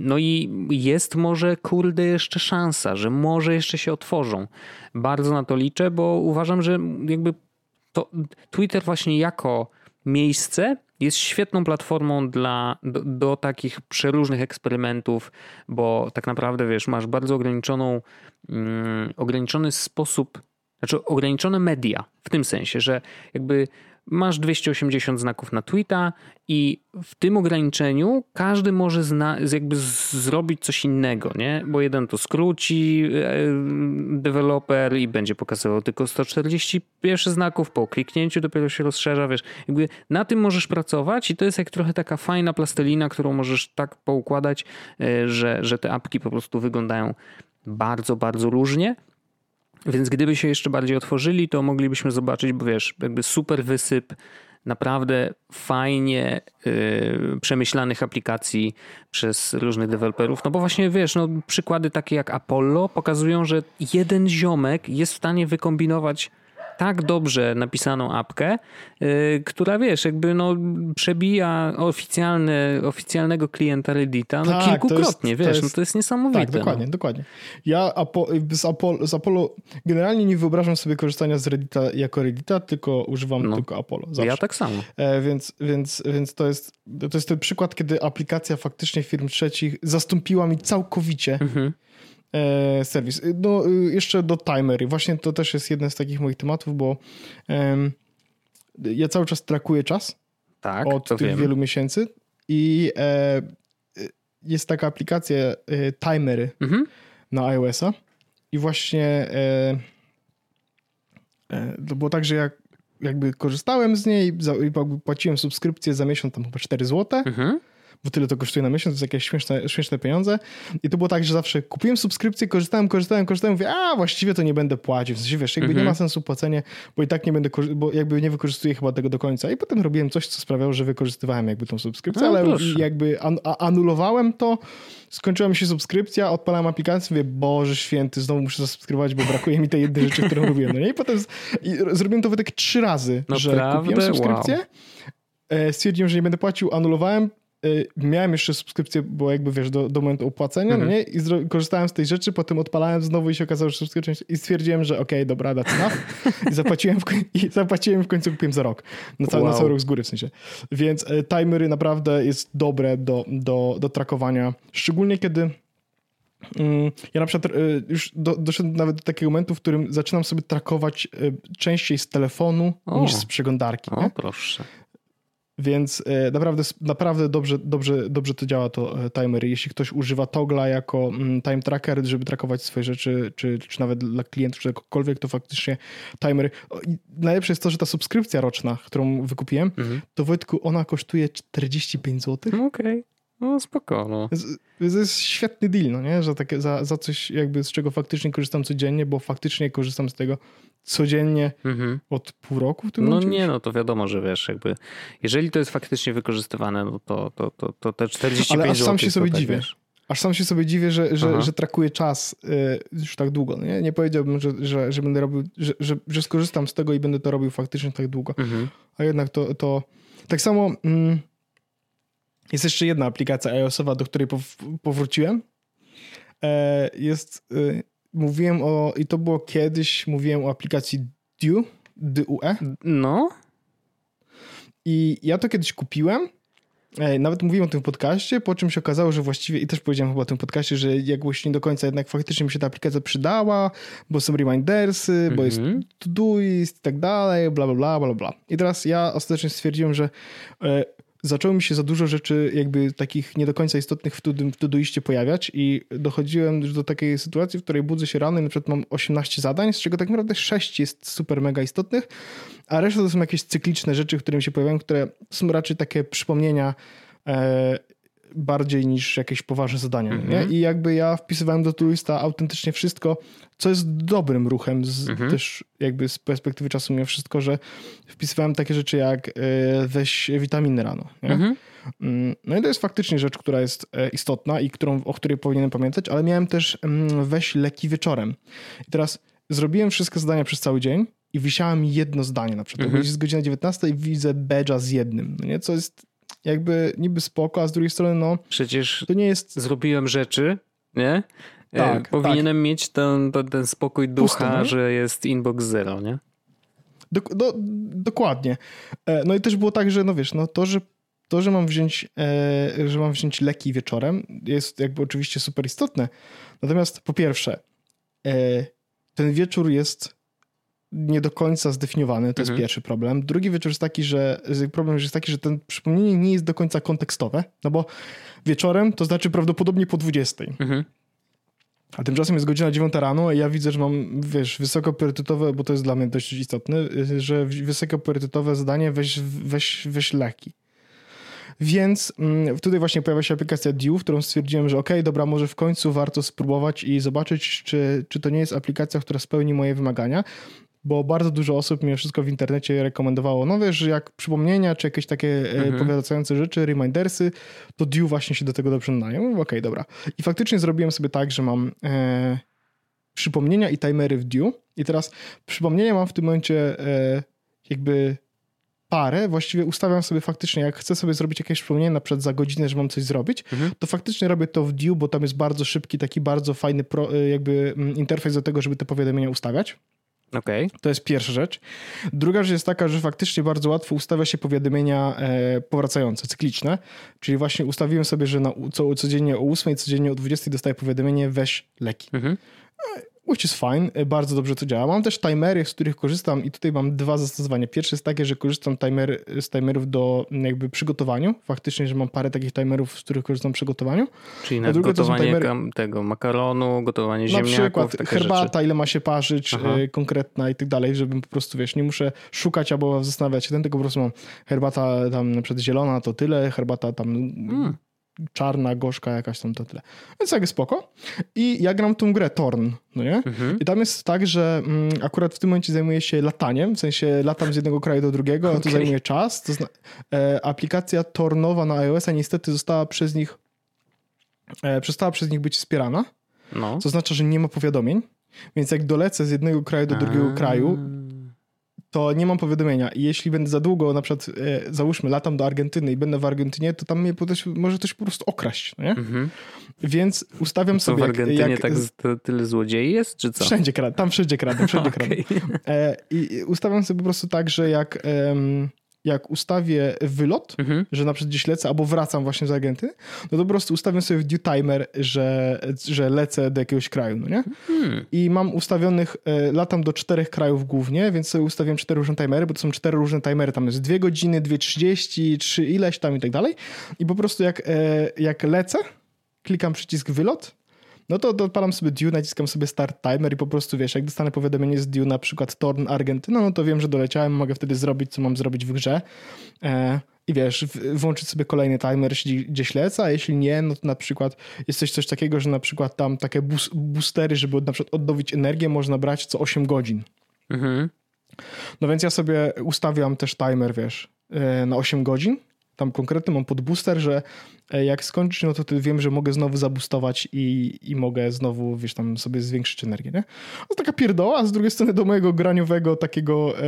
No i jest może kurde jeszcze szansa, że może jeszcze się otworzą. Bardzo na to liczę, bo uważam, że jakby to Twitter właśnie jako miejsce jest świetną platformą dla, do, do, takich przeróżnych eksperymentów, bo tak naprawdę wiesz, masz bardzo ograniczoną, mm, ograniczony sposób, znaczy ograniczone media w tym sensie, że jakby masz 280 znaków na tweeta i w tym ograniczeniu każdy może zna, jakby zrobić coś innego, nie? Bo jeden to skróci e, deweloper i będzie pokazywał tylko 141 znaków, po kliknięciu dopiero się rozszerza, wiesz, jakby na tym możesz pracować i to jest jak trochę taka fajna plastelina, którą możesz tak poukładać, e, że, że te apki po prostu wyglądają bardzo, bardzo różnie. Więc gdyby się jeszcze bardziej otworzyli, to moglibyśmy zobaczyć, bo wiesz, jakby super wysyp naprawdę fajnie yy, przemyślanych aplikacji przez różnych deweloperów. No bo właśnie wiesz, no, przykłady takie jak Apollo pokazują, że jeden ziomek jest w stanie wykombinować tak dobrze napisaną apkę, yy, która wiesz, jakby no przebija oficjalne, oficjalnego klienta Reddita no tak, kilkukrotnie, jest, wiesz, jest, no to jest niesamowite. Tak, dokładnie, no. dokładnie. Ja Apo, z, Apollo, z Apollo generalnie nie wyobrażam sobie korzystania z Reddita jako Reddita, tylko używam no, tylko Apollo. Zawsze. Ja tak samo. E, więc, więc, więc to jest to jest ten przykład, kiedy aplikacja faktycznie firm trzecich zastąpiła mi całkowicie mhm serwis. No, y, jeszcze do timery. Właśnie to też jest jeden z takich moich tematów, bo ja cały czas trakuję czas tak, od tych wielu miesięcy i e, jest taka aplikacja e, Timery mhm. na iOS-a i właśnie e, e, to było tak, że jak jakby korzystałem z niej, płaciłem subskrypcję za miesiąc tam chyba 4 zł, mhm bo tyle to kosztuje na miesiąc, to jest jakieś śmieszne, śmieszne pieniądze. I to było tak, że zawsze kupiłem subskrypcję, korzystałem, korzystałem, korzystałem, mówię, a właściwie to nie będę płacił. W sensie, wiesz, jakby nie ma sensu płacenie, bo i tak nie będę, bo jakby nie wykorzystuję chyba tego do końca. I potem robiłem coś, co sprawiało, że wykorzystywałem jakby tą subskrypcję, no, ale proszę. jakby an anulowałem to, skończyła mi się subskrypcja, odpalałem aplikację, mówię, Boże święty, znowu muszę zasubskrybować, bo brakuje mi tej jednej rzeczy, którą robiłem. No nie? I potem z... I zrobiłem to tak trzy razy, Naprawdę? że kupiłem subskrypcję, wow. E, stwierdziłem, że nie będę płacił, anulowałem, miałem jeszcze subskrypcję, bo jakby wiesz, do, do momentu opłacenia, mm -hmm. nie? I korzystałem z tej rzeczy, potem odpalałem znowu i się okazało, że subskrypcja i stwierdziłem, że okej, okay, dobra, that's enough. I zapłaciłem w, i zapłaciłem w końcu kupiłem za rok. Na cały, wow. na cały rok z góry w sensie. Więc y, timery naprawdę jest dobre do, do, do trakowania, szczególnie kiedy mm, ja na przykład y, już do, doszedłem nawet do takiego momentu, w którym zaczynam sobie trakować częściej z telefonu o. niż z przeglądarki. O, nie? proszę. Więc e, naprawdę, naprawdę dobrze, dobrze, dobrze to działa to e, timer. Jeśli ktoś używa Togla jako mm, time tracker, żeby trakować swoje rzeczy, czy, czy nawet dla klientów, czy jakkolwiek, to faktycznie timer. Najlepsze jest to, że ta subskrypcja roczna, którą wykupiłem, mhm. to Wojtku, ona kosztuje 45 zł. Okej. Okay. No spoko, no. To jest świetny deal, no nie? Że takie, za, za coś jakby z czego faktycznie korzystam codziennie, bo faktycznie korzystam z tego codziennie mhm. od pół roku w tym No momencie nie, no to wiadomo, że wiesz, jakby jeżeli to jest faktycznie wykorzystywane, no to, to, to, to te 45 Ale aż sam się sobie tak, dziwię. Wiesz. Aż sam się sobie dziwię, że, że, że trakuję czas y, już tak długo. No nie, nie powiedziałbym, że, że, że będę robił, że, że, że skorzystam z tego i będę to robił faktycznie tak długo. Mhm. A jednak to, to tak samo mm, jest jeszcze jedna aplikacja iOS-owa, do której powróciłem. E, jest y, mówiłem o, i to było kiedyś, mówiłem o aplikacji Due, DUE. No. I ja to kiedyś kupiłem. E, nawet mówiłem o tym podcaście, po czym się okazało, że właściwie, i też powiedziałem chyba o tym podcaście, że jakbyś nie do końca jednak faktycznie mi się ta aplikacja przydała, bo są remindersy, mm -hmm. bo jest mhm. Todoist i tak dalej, bla, bla, bla, bla, bla. I teraz ja ostatecznie stwierdziłem, że e, zaczęło mi się za dużo rzeczy jakby takich nie do końca istotnych w, w Todoiście pojawiać i dochodziłem do takiej sytuacji, w której budzę się rano i na przykład mam 18 zadań, z czego tak naprawdę 6 jest super mega istotnych, a reszta to są jakieś cykliczne rzeczy, które mi się pojawiają, które są raczej takie przypomnienia e, bardziej niż jakieś poważne zadania. Mm -hmm. Nie? Mhm. I jakby ja wpisywałem do Todoista autentycznie wszystko, co jest dobrym ruchem, z, mm -hmm. też jakby z perspektywy czasu mimo wszystko, że wpisywałem takie rzeczy jak e, weź witaminy rano. Mm -hmm. No i to jest faktycznie rzecz, która jest e, istotna i którą, o której powinienem pamiętać, ale miałem też mm, weź leki wieczorem. I teraz zrobiłem wszystkie zadania przez cały dzień i wisiałem jedno zdanie na przykład. Mm -hmm. Jest godzina 19 i widzę badge'a z jednym, no nie? co jest jakby niby spoko, a z drugiej strony no... Przecież to nie jest... zrobiłem rzeczy, nie? E, tak, Powinienem tak. mieć ten, ten spokój ducha, że jest inbox zero, nie? Do, do, dokładnie. E, no i też było tak, że no wiesz, no to, że to, że mam wziąć, e, że mam wziąć leki wieczorem jest jakby oczywiście super istotne. Natomiast po pierwsze, ten wieczór jest nie do końca zdefiniowany, to mhm. jest pierwszy problem. Drugi wieczór jest taki, że problem jest taki, że ten przypomnienie nie jest do końca kontekstowe, no bo wieczorem to znaczy prawdopodobnie po 20. Mhm. A tymczasem jest godzina 9 rano i ja widzę, że mam, wiesz, wysokopriorytetowe, bo to jest dla mnie dość istotne, że wysokopriorytetowe zadanie weź, weź, weź leki. Więc mm, tutaj właśnie pojawia się aplikacja Dew, którą stwierdziłem, że ok, dobra, może w końcu warto spróbować i zobaczyć, czy, czy to nie jest aplikacja, która spełni moje wymagania bo bardzo dużo osób mimo wszystko w internecie rekomendowało, no wiesz, jak przypomnienia, czy jakieś takie e, mhm. powiadające rzeczy, remindersy, to Dew właśnie się do tego dobrze nadają. Okej, okay, dobra. I faktycznie zrobiłem sobie tak, że mam e, przypomnienia i timery w Dew i teraz przypomnienia mam w tym momencie e, jakby parę, właściwie ustawiam sobie faktycznie, jak chcę sobie zrobić jakieś przypomnienie na przykład za godzinę, że mam coś zrobić, mhm. to faktycznie robię to w Dew, bo tam jest bardzo szybki, taki bardzo fajny pro, e, jakby mm, interfejs do tego, żeby te powiadomienia ustawiać. Okay. To jest pierwsza rzecz. Druga rzecz jest taka, że faktycznie bardzo łatwo ustawia się powiadomienia e, powracające, cykliczne. Czyli właśnie ustawiłem sobie, że na, co, codziennie o 8, codziennie o 20 dostaję powiadomienie weź leki. Mhm. Which is fine, e, bardzo dobrze to działa. Mam też timery, z których korzystam i tutaj mam dwa zastosowania. Pierwsze jest takie, że korzystam timer, z timerów do jakby przygotowaniu. Faktycznie, że mam parę takich timerów, z których korzystam w przygotowaniu. Czyli na gotowanie timery... tego makaronu, gotowanie na ziemniaków, Na przykład herbata, rzeczy. ile ma się parzyć, Aha. E, konkretna i tak dalej, żebym po prostu, wiesz, nie muszę szukać albo zastanawiać się, ten tylko po prostu mam herbata tam na przykład zielona, to tyle, herbata tam... Mm czarna, gorzka jakaś tam to tyle. Więc jak spoko. I ja gram tą grę Torn, no nie? Mhm. I tam jest tak, że mm, akurat w tym momencie zajmuję się lataniem, w sensie latam z jednego kraju do drugiego, a okay. to zajmuje czas. To zna- e, aplikacja Tornowa na iOS-a niestety została przez nich e, przestała przez nich być wspierana, no. co oznacza, że nie ma powiadomień. Więc jak dolecę z jednego kraju do drugiego a. kraju, to nie mam powiadomienia. I jeśli będę za długo, na przykład e, załóżmy, latam do Argentyny i będę w Argentynie, to tam mnie może ktoś po prostu okraść, no nie? Mhm. Więc ustawiam sobie... w Argentynie jak, tak tyle złodziei jest, czy co? Wszędzie kradną, tam wszędzie kradną, wszędzie kradną. E, I ustawiam sobie po prostu tak, że jak jak ustawię wylot, mhm. że na przykład gdzieś lecę, albo wracam właśnie z agenty, no to po prostu ustawiam sobie w due timer, że, że lecę do jakiegoś kraju, no nie? Mhm. I mam ustawionych, e, latam do czterech krajów głównie, więc sobie ustawiam cztery różne timery, bo to są cztery różne timery, tam jest dwie godziny, dwie trzydzieści, trzy ileś tam i tak dalej. I po prostu jak, e, jak lecę, klikam przycisk wylot, no to odpalam sobie Due, naciskam sobie start timer i po prostu wiesz, jak dostanę powiadomienie z Due na przykład Torn Argentyna, no to wiem, że doleciałem, mogę wtedy zrobić, co mam zrobić w grze. E, i wiesz, włączyć sobie kolejny timer, jeśli gdzieś lecę, a jeśli nie, no to na przykład jest coś, coś takiego, że na przykład tam takie boostery, żeby na przykład odnowić energię, można brać co 8 godzin. Mhm. No więc ja sobie ustawiam też timer, wiesz, e, na 8 godzin tam konkretny mam pod booster, że e, jak skończysz, no to wiem, że mogę znowu zabustować i, i mogę znowu, wiesz, tam sobie zwiększyć energię, nie? To taka pierdoła, a z drugiej strony do mojego graniowego takiego e,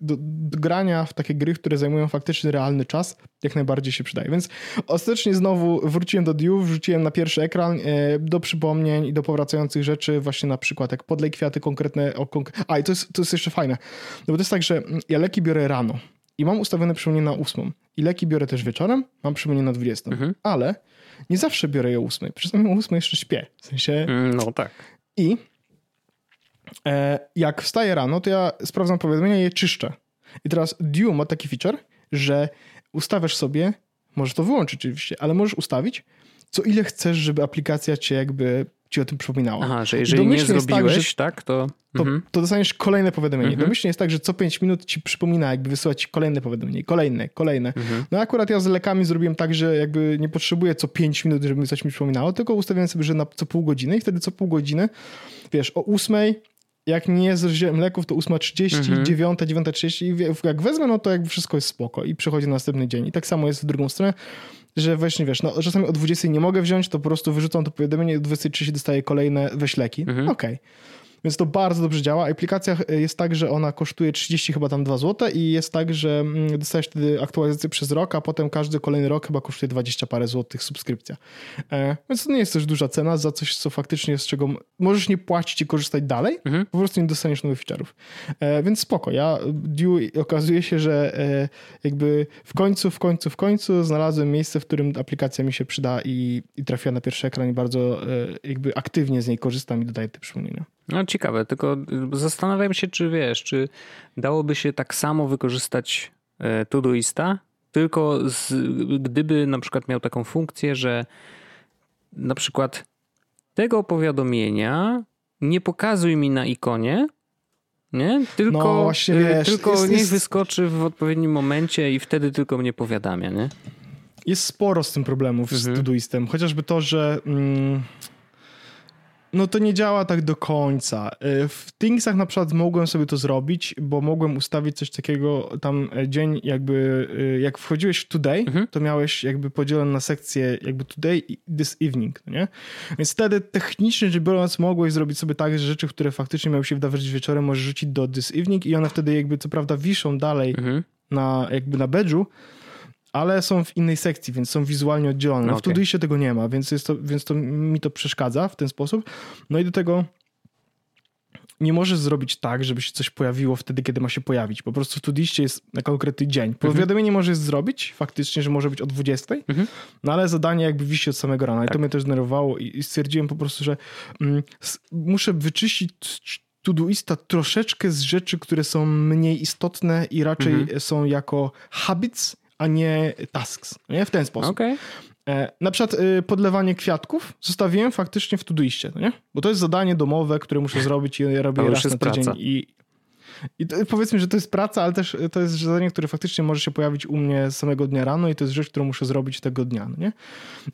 do, do, grania w takie gry, które zajmują faktycznie realny czas, jak najbardziej się przydaje. Więc ostatecznie znowu wróciłem do Dew, wrzuciłem na pierwszy ekran e, do przypomnień i do powracających rzeczy, właśnie na przykład jak podlej kwiaty konkretne. O, konk a i to jest, to jest jeszcze fajne, no bo to jest tak, że ja leki biorę rano i mam ustawione przypomnienie na ósmą. I leki biorę też wieczorem, mam przypomnienie na 20. Mhm. Ale nie zawsze biorę je o ósmej. Czasami o ósmej jeszcze śpię. W sensie... Mm, no tak. I e, jak wstaję rano, to ja sprawdzam powiadomienia i je czyszczę. I teraz Dew ma taki feature, że ustawiasz sobie, możesz to wyłączyć oczywiście, ale możesz ustawić, co ile chcesz, żeby aplikacja cię jakby ci o tym przypominała. Aha, że jeżeli nie zrobiłeś, tak, tak to... To, mhm. to, dostaniesz kolejne powiadomienie. Mhm. Domyślnie jest tak, że co 5 minut ci przypomina, jakby wysyłać ci kolejne powiadomienie, kolejne, kolejne. Mhm. No akurat ja z lekami zrobiłem tak, że jakby nie potrzebuję co 5 minut, żeby coś mi przypominało, tylko ustawiłem sobie, że na co pół godziny i wtedy co pół godziny, wiesz, o 8 jak nie zrzuciłem leków, to 8.30, mhm. 9, 9.30 i jak wezmę, no to jakby wszystko jest spoko i przychodzi następny dzień. I tak samo jest w drugą stronę że właśnie wiesz, no czasami o 20 nie mogę wziąć, to po prostu wyrzucam to powiadomienie i o 23 dostaję kolejne weź leki. Mhm. Okej. Okay. Więc to bardzo dobrze działa. Aplikacja jest tak, że ona kosztuje 30 chyba tam 2 zł i jest tak, że mm, dostajesz wtedy aktualizację przez rok, a potem każdy kolejny rok chyba kosztuje 20 parę złotych subskrypcja. E, więc to nie jest też duża cena za coś, co faktycznie z czego możesz nie płacić i korzystać dalej, mhm. po prostu nie dostaniesz nowych feature'ów. E, więc spoko. Ja Due okazuje się, że e, jakby w końcu, w końcu, w końcu znalazłem miejsce, w którym aplikacja mi się przyda i, i trafiła na pierwszy ekran i bardzo e, jakby aktywnie z niej korzystam i dodaję te przypomnienia. No ciekawe, tylko zastanawiam się, czy wiesz, czy dałoby się tak samo wykorzystać e, Todoista, tylko z, gdyby na przykład miał taką funkcję, że na przykład tego powiadomienia nie pokazuj mi na ikonie, nie? Tylko, no, właśnie, e, wiesz, tylko jest, niech jest... wyskoczy w odpowiednim momencie i wtedy tylko mnie powiadamia, nie? Jest sporo z tym problemów mhm. z Todoistem. Chociażby to, że... Mm no to nie działa tak do końca. E, w Thingsach na przykład mogłem sobie to zrobić, bo mogłem ustawić coś takiego, tam e, dzień jakby, e, jak wchodziłeś w today, mhm. to miałeś jakby podzielone na sekcję jakby today i this evening, no nie? Więc wtedy technicznie rzecz biorąc mogłeś zrobić sobie tak, że rzeczy, które faktycznie miały się wydawać wieczorem, możesz rzucić do this evening i one wtedy jakby co prawda wiszą dalej mhm. na jakby na badge'u, ale są w innej sekcji, więc są wizualnie oddzielone. No okay. W Todoistie tego nie ma, więc, jest to, więc to mi to przeszkadza w ten sposób. No i do tego nie możesz zrobić tak, żeby się coś pojawiło wtedy, kiedy ma się pojawić. Po prostu w Todoistie jest na konkretny dzień. Powiadomienie mhm. możesz zrobić faktycznie, że może być o 20, mhm. no ale zadanie jakby wisi od samego rana. Tak. I to tak. mnie też zdenerwowało i stwierdziłem po prostu, że mm, muszę wyczyścić Todoista troszeczkę z rzeczy, które są mniej istotne i raczej mhm. są jako habits, a nie tasks. Nie? W ten sposób. Okay. E, na przykład y, podlewanie kwiatków zostawiłem faktycznie w Todoistie, nie? Bo to jest zadanie domowe, które muszę zrobić i ja robię to raz na tydzień. Praca. I, i to, powiedzmy, że to jest praca, ale też to jest zadanie, które faktycznie może się pojawić u mnie samego dnia rano i to jest rzecz, którą muszę zrobić tego dnia, no nie?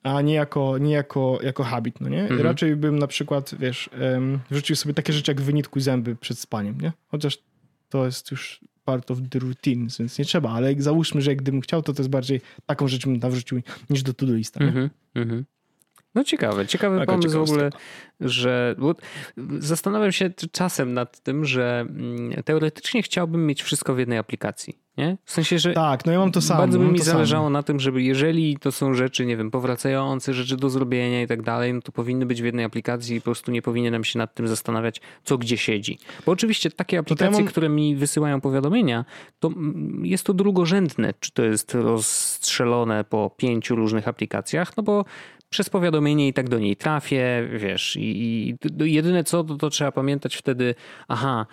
A nie jako, nie jako, jako habit, no nie? Mhm. Raczej bym na przykład, wiesz, um, wrzucił sobie takie rzeczy jak wynitkuj zęby przed spaniem, nie? Chociaż to jest już part of the routine, więc nie trzeba, ale załóżmy, że gdybym chciał, to to jest bardziej taką rzecz bym nawrzucił niż do Todoista. Mm -hmm, No ciekawe, ciekawy Taka pomysł w ogóle, że zastanawiam się czasem nad tym, że mm, teoretycznie chciałbym mieć wszystko w jednej aplikacji. Nie? W sensie, że tak, no ja mam to samo. Bardzo by mi zależało samo. na tym, żeby jeżeli to są rzeczy, nie wiem, powracające, rzeczy do zrobienia i tak dalej, no to powinny być w jednej aplikacji i po prostu nie powinienem się nad tym zastanawiać, co gdzie siedzi. Bo oczywiście takie aplikacje, mam... które mi wysyłają powiadomienia, to mm, jest to drugorzędne, czy to jest rozstrzelone po pięciu różnych aplikacjach, no bo przez powiadomienie i tak do niej trafię, wiesz, i, i jedyne co, to, to trzeba pamiętać wtedy, aha,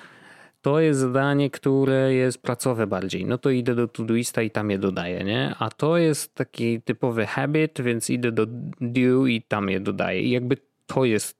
to jest zadanie, które jest pracowe bardziej. No to idę do Todoista i tam je dodaję, nie? A to jest taki typowy habit, więc idę do due i tam je dodaję. I jakby to jest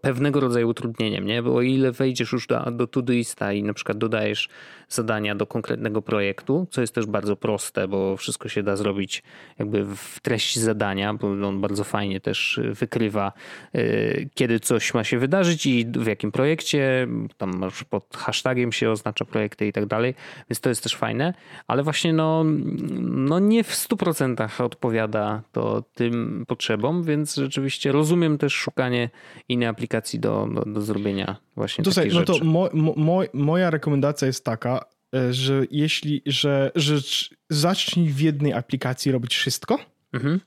pewnego rodzaju utrudnieniem, nie? Bo o ile wejdziesz już do, do Todoista i na przykład dodajesz zadania do konkretnego projektu, co jest też bardzo proste, bo wszystko się da zrobić jakby w treści zadania, bo on bardzo fajnie też wykrywa, y, kiedy coś ma się wydarzyć i w jakim projekcie, tam pod hashtagiem się oznacza projekty i tak dalej, więc to jest też fajne, ale właśnie no, no nie w 100% odpowiada to tym potrzebom, więc rzeczywiście rozumiem też szukanie innej aplikacji do, do, do zrobienia właśnie takich No to mo, mo, moja rekomendacja jest taka, e, że jeśli, że, że zacznij w jednej aplikacji robić wszystko, mhm.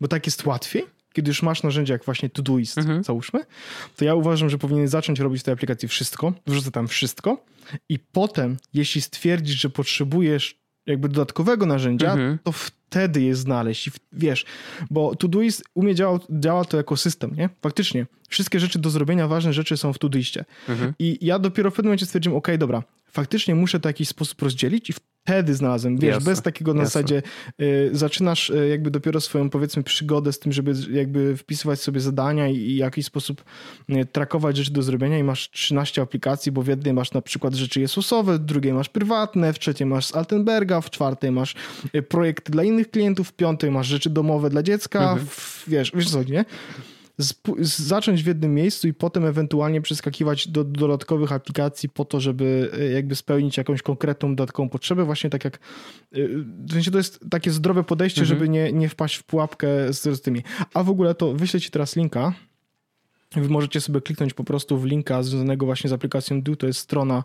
bo tak jest łatwiej, kiedy już masz narzędzie jak właśnie Todoist, mhm. załóżmy, to ja uważam, że powinien zacząć robić w tej aplikacji wszystko, wrzucę tam wszystko i potem, jeśli stwierdzisz, że potrzebujesz jakby dodatkowego narzędzia, mhm. to wtedy je znaleźć. I wiesz, bo Todoist u mnie działa, działa to jako system, nie? Faktycznie. Wszystkie rzeczy do zrobienia, ważne rzeczy są w Todoistie. Mhm. I ja dopiero w pewnym momencie stwierdziłem, ok, dobra, faktycznie muszę to w jakiś sposób rozdzielić i wtedy znalazłem, wiesz, jasne, bez takiego na jasne. zasadzie y, zaczynasz y, jakby dopiero swoją powiedzmy przygodę z tym, żeby jakby wpisywać sobie zadania i, i w jakiś sposób y, trakować rzeczy do zrobienia i masz 13 aplikacji, bo w jednej masz na przykład rzeczy Jezusowe, w drugiej masz prywatne, w trzeciej masz z Altenberga, w czwartej masz y, projekty dla innych klientów, w piątej masz rzeczy domowe dla dziecka, mhm. w, wiesz, wiesz co, nie? Zacząć w jednym miejscu i potem ewentualnie przeskakiwać do, dodatkowych aplikacji po to, żeby e, jakby spełnić jakąś konkretną dodatkową potrzebę. Właśnie tak jak e, w sensie to jest takie zdrowe podejście, mhm. żeby nie, nie wpaść w pułapkę z, z tymi. A w ogóle to wyślę ci teraz linka Wy możecie sobie kliknąć po prostu w linka związanego właśnie z aplikacją Do, to jest strona,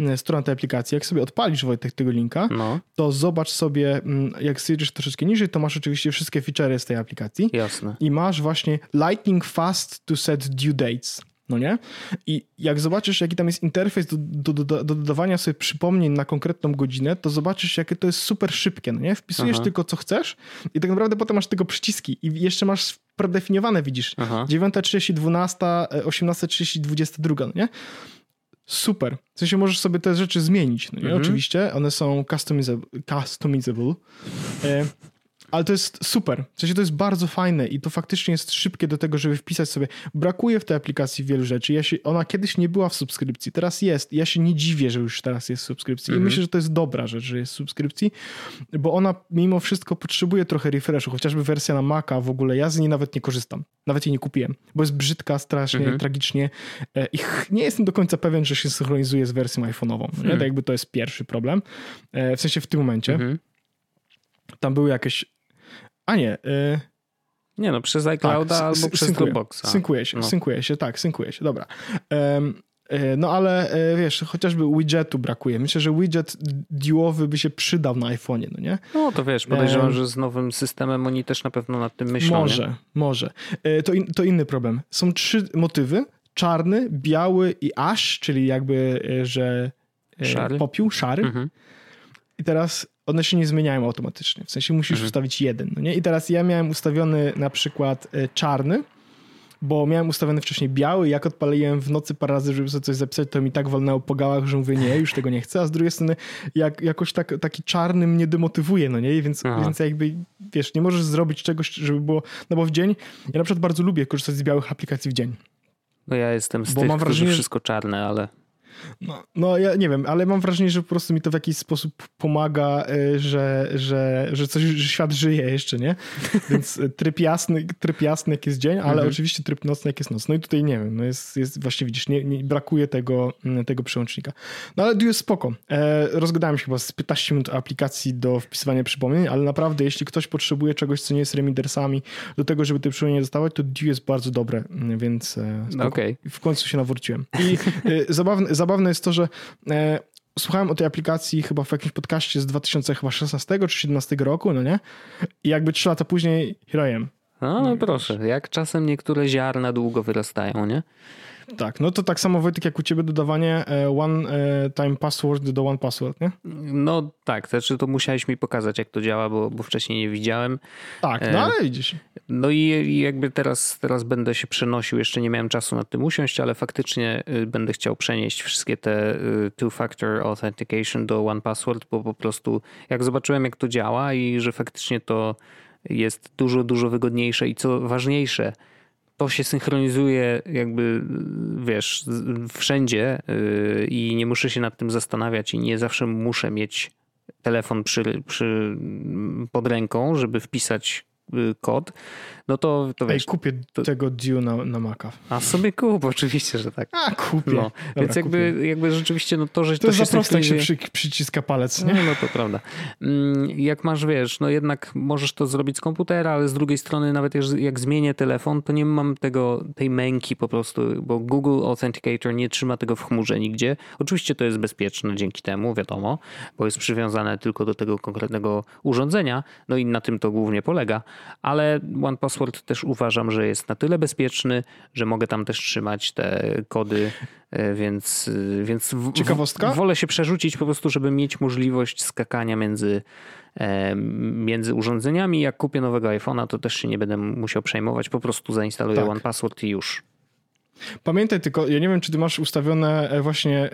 e, strona tej aplikacji. Jak sobie odpalisz Wojtek tego linka, no. to zobacz sobie, mm, jak zjedziesz troszeczkę niżej, to masz oczywiście wszystkie feature'y z tej aplikacji. Jasne. I masz właśnie Lightning Fast to set due dates. No nie? I jak zobaczysz, jaki tam jest interfejs do, do, do, do dodawania sobie przypomnień na konkretną godzinę, to zobaczysz, jakie to jest super szybkie, no nie? Wpisujesz Aha. tylko, co chcesz i tak naprawdę potem masz tego przyciski i jeszcze masz predefiniowane, widzisz, 9.30, 12, 18.30, 22, no nie? Super. W sensie możesz sobie te rzeczy zmienić, no nie? Mhm. Oczywiście, one są customizable. customizable. Ale to jest super. W sensie to jest bardzo fajne i to faktycznie jest szybkie do tego, żeby wpisać sobie. Brakuje w tej aplikacji wielu rzeczy. Ja się, ona kiedyś nie była w subskrypcji, teraz jest. Ja się nie dziwię, że już teraz jest w subskrypcji. Mhm. I myślę, że to jest dobra rzecz, że jest w subskrypcji, bo ona mimo wszystko potrzebuje trochę refreshu. Chociażby wersja na Maca w ogóle, ja z niej nawet nie korzystam. Nawet jej nie kupiłem, bo jest brzydka, strasznie, mhm. tragicznie. E, I nie jestem do końca pewien, że się synchronizuje z wersją iPhone'ową. Mhm. To jakby to jest pierwszy problem. E, w sensie w tym momencie. Mhm. Tam były jakieś a nie. Y... Nie no, przez iClouda tak, albo przez synkuje, Dropboxa. Synkuje się, no. synkuje się, tak, synkuje się, dobra. Um, no ale e, wiesz, chociażby widgetu brakuje. Myślę, że widget duowy by się przydał na iPhone'ie, no nie? No to wiesz, podejrzewam, um, że z nowym systemem oni też na pewno nad tym myślą. Może, nie? może. E, to, in, to inny problem. Są trzy motywy. Czarny, biały i ash, czyli jakby, że szary. popiół, szary. Mhm. I teraz one się nie zmieniają automatycznie. W sensie musisz mhm. ustawić jeden. No nie? I teraz ja miałem ustawiony na przykład e, czarny, bo miałem ustawiony wcześniej biały, jak odpaliłem w nocy parę razy, żeby sobie coś zapisać, to mi tak walnęło po gałach, że mówię, nie, już tego nie chcę, a z drugiej strony jak, jakoś tak, taki czarny mnie demotywuje, no nie, więc, więc jakby, wiesz, nie możesz zrobić czegoś, żeby było, no bo w dzień, ja na przykład bardzo lubię korzystać z białych aplikacji w dzień. No ja jestem z bo tych, mam wrażenie, wszystko czarne, ale... No, no ja nie wiem, ale mam wrażenie, że po prostu mi to w jakiś sposób pomaga, e, że, że, że coś, że świat żyje jeszcze, nie? Więc tryb jasny, tryb jasny jak jest dzień, ale mhm. oczywiście tryb nocny jak jest noc. No i tutaj nie wiem, no jest, jest właśnie widzisz, nie, nie brakuje tego, tego przełącznika. No ale tu jest spoko. E, rozgadałem się chyba z 15 minut aplikacji do wpisywania przypomnień, ale naprawdę jeśli ktoś potrzebuje czegoś, co nie jest remindersami, do tego, żeby te przypomnienia dostawać, to Due jest bardzo dobre, więc e, okay. w końcu się nawróciłem. I e, zabawne, zabawne zabawne jest to, że e, słuchałem o tej aplikacji chyba w jakimś podcaście z 2016 czy 2017 roku, no nie? I jakby trzy lata później here. No, no proszę, jak czasem niektóre ziarna długo wyrastają, nie? Tak, no to tak samo Wojtek jak u ciebie dodawanie e, one e, time password do one password, nie? No tak, znaczy to musiałeś mi pokazać jak to działa, bo, bo wcześniej nie widziałem. Tak, no e, ale widzisz. No i jakby teraz, teraz będę się przenosił, jeszcze nie miałem czasu nad tym usiąść, ale faktycznie y, będę chciał przenieść wszystkie te y, two-factor authentication do one password, bo po prostu jak zobaczyłem jak to działa i że faktycznie to jest dużo, dużo wygodniejsze i co ważniejsze, to się synchronizuje jakby, wiesz, wszędzie yy, i nie muszę się nad tym zastanawiać i nie zawsze muszę mieć telefon przy, przy, pod ręką, żeby wpisać y, kod, no to, to wiesz... Ej, kupię to... tego Due na, na Maca. A sobie kup, oczywiście, że tak. A, kupię. No. Dobra, Więc jakby, kupię. jakby rzeczywiście no to, że to, to się za proste, jak się przy, przyciska palec, nie? No, no to prawda. Mm, jak masz, wiesz, no jednak możesz to zrobić z komputera, ale z drugiej strony nawet jak zmienię telefon, to nie mam tego, tej męki po prostu, bo Google Authenticator nie trzyma tego w chmurze nigdzie. Oczywiście to jest bezpieczne dzięki temu, wiadomo, bo jest przywiązane tylko do tego konkretnego urządzenia, no i na tym to głównie polega, ale OnePassword Password też uważam, że jest na tyle bezpieczny, że mogę tam też trzymać te kody, e, więc, e, więc Ciekawostka? wolę się przerzucić po prostu, żeby mieć możliwość skakania między, e, między urządzeniami. Jak kupię nowego iPhone'a, to też się nie będę musiał przejmować, po prostu zainstaluję tak. One Password i już. Pamiętaj tylko, ja nie wiem, czy ty masz ustawione właśnie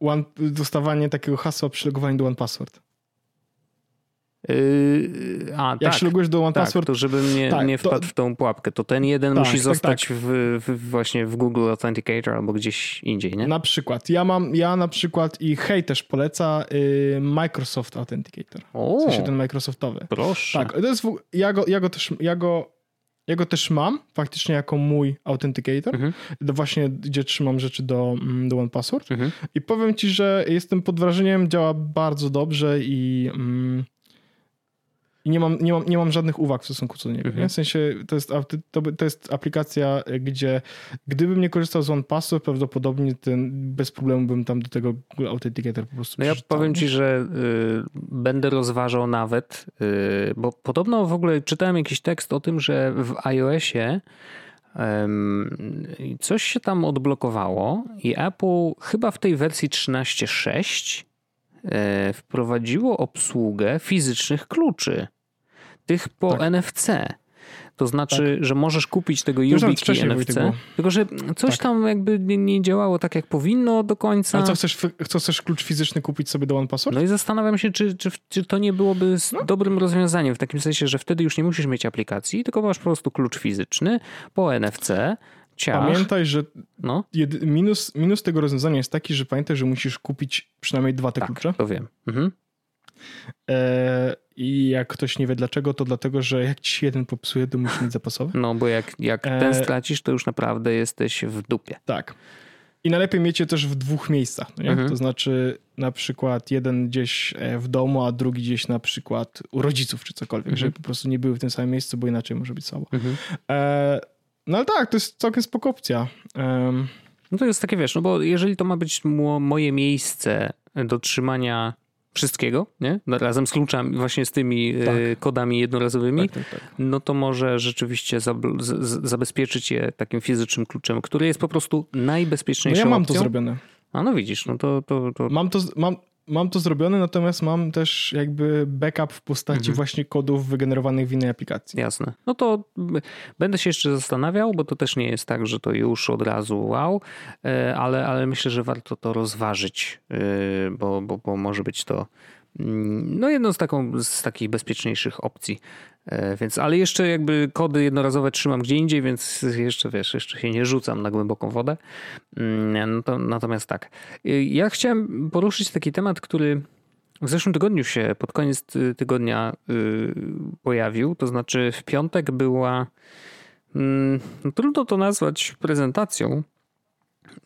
one, dostawanie takiego hasła przy logowaniu do One Password. Yy, a, Jak tak, się logujesz do OnePassword, tak, to żebym nie, tak, nie wpadł to... w tą pułapkę, to ten jeden tak, musi tak, zostać tak. w, w, właśnie w Google Authenticator albo gdzieś indziej, nie? Na przykład. Ja mam, ja na przykład i hej też poleca y, Microsoft Authenticator. O, w sensie ten Microsoftowy. Proszę. Tak, to jest, ja, go, ja go też, ja go ja go też mam faktycznie jako mój authenticator, mhm. właśnie gdzie trzymam rzeczy do, mm, do OnePassword mhm. i powiem ci, że jestem pod wrażeniem, działa bardzo dobrze i mm, i nie mam, nie, mam, nie mam żadnych uwag w stosunku co do niego. Mhm. W sensie to jest, to, to jest aplikacja, gdzie gdybym nie korzystał z OnePassword, prawdopodobnie ten, bez problemu bym tam do tego Google Authenticator po prostu No ja powiem ci, że y, będę rozważał nawet, y, bo podobno w ogóle czytałem jakiś tekst o tym, że w iOSie Coś się tam odblokowało i Apple chyba w tej wersji 13.6 e, wprowadziło obsługę fizycznych kluczy. Tych po tak. NFC. To znaczy, tak. że możesz kupić tego YubiKey NFC, tylko że coś tak. tam jakby nie, działało tak, jak powinno do końca. A co chcesz, co chcesz klucz fizyczny kupić sobie do OnePassword? No i zastanawiam się, czy, czy, czy to nie byłoby no. dobrym rozwiązaniem, w takim sensie, że wtedy już nie musisz mieć aplikacji, tylko masz po prostu klucz fizyczny po NFC, Ciach. Pamiętaj, że no. jedy, minus, minus tego rozwiązania jest taki, że pamiętaj, że musisz kupić przynajmniej dwa te tak, klucze. to wiem. Mhm. E, I jak ktoś nie wie dlaczego, to dlatego, że jak ci jeden popsuje, to musisz mieć zapasowy. No bo jak, jak e... ten stracisz, to już naprawdę jesteś w dupie. Tak. I najlepiej mieć je też w dwóch miejscach, no? Mhm. To znaczy na przykład jeden gdzieś e, w domu, a drugi gdzieś na przykład u rodziców czy cokolwiek, mhm. żeby po prostu nie były w tym samym miejscu, bo inaczej może być słabo. Mhm. E, no ale tak, to jest całkiem spoko opcja. Um, no to jest takie, wiesz, no bo jeżeli to ma być moje miejsce do trzymania wszystkiego, nie? No, razem z kluczami, właśnie z tymi e, tak. kodami jednorazowymi, tak, tak, tak, no to może rzeczywiście zabezpieczyć je takim fizycznym kluczem, który jest po prostu najbezpieczniejszą no ja mam opcją. to zrobione. A no widzisz, no to... to, to... Mam, to, mam, mam to zrobione, natomiast mam też jakby backup w postaci mhm. właśnie kodów wygenerowanych w innej aplikacji. Jasne. No to będę się jeszcze zastanawiał, bo to też nie jest tak, że to już od razu wow, e, ale, ale myślę, że warto to rozważyć, e, bo, bo, bo może być to mm, no jedną z, taką, z takich bezpieczniejszych opcji. E, więc, ale jeszcze jakby kody jednorazowe trzymam gdzie indziej, więc jeszcze wiesz, jeszcze się nie rzucam na głęboką wodę. Mm, no to, natomiast tak. E, ja chciałem poruszyć taki temat, który w zeszłym tygodniu się pod koniec tygodnia y, pojawił. To znaczy w piątek była. Mm, no trudno to nazwać prezentacją,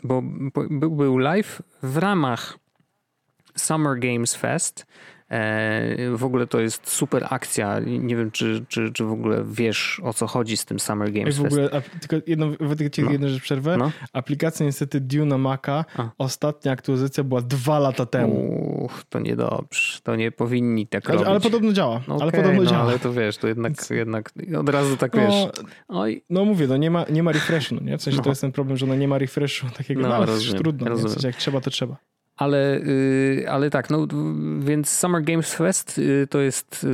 bo był live w ramach Summer Games Fest w ogóle to jest super akcja. Nie wiem, czy, czy, czy w ogóle wiesz o co chodzi z tym Summer Games w ogóle, tylko jedno, no. jedną rzecz przerwę. No. Aplikacja niestety Dune na Maca, A. ostatnia aktualizacja była dwa lata temu. Uch, to niedobrze. To nie powinni tak ale, robić. Ale podobno działa. Okay, ale podobno no, działa. Ale to wiesz, to jednak, jednak od razu tak no, wiesz. Oj. No mówię, no nie ma, nie ma refreshu, no nie? W sensie to no. jest ten problem, że ona nie ma refreshu takiego, no, no ale rozumiem, trudno. W sensie jak trzeba, to trzeba. Ale, y, ale tak, no więc Summer Games Fest y, to jest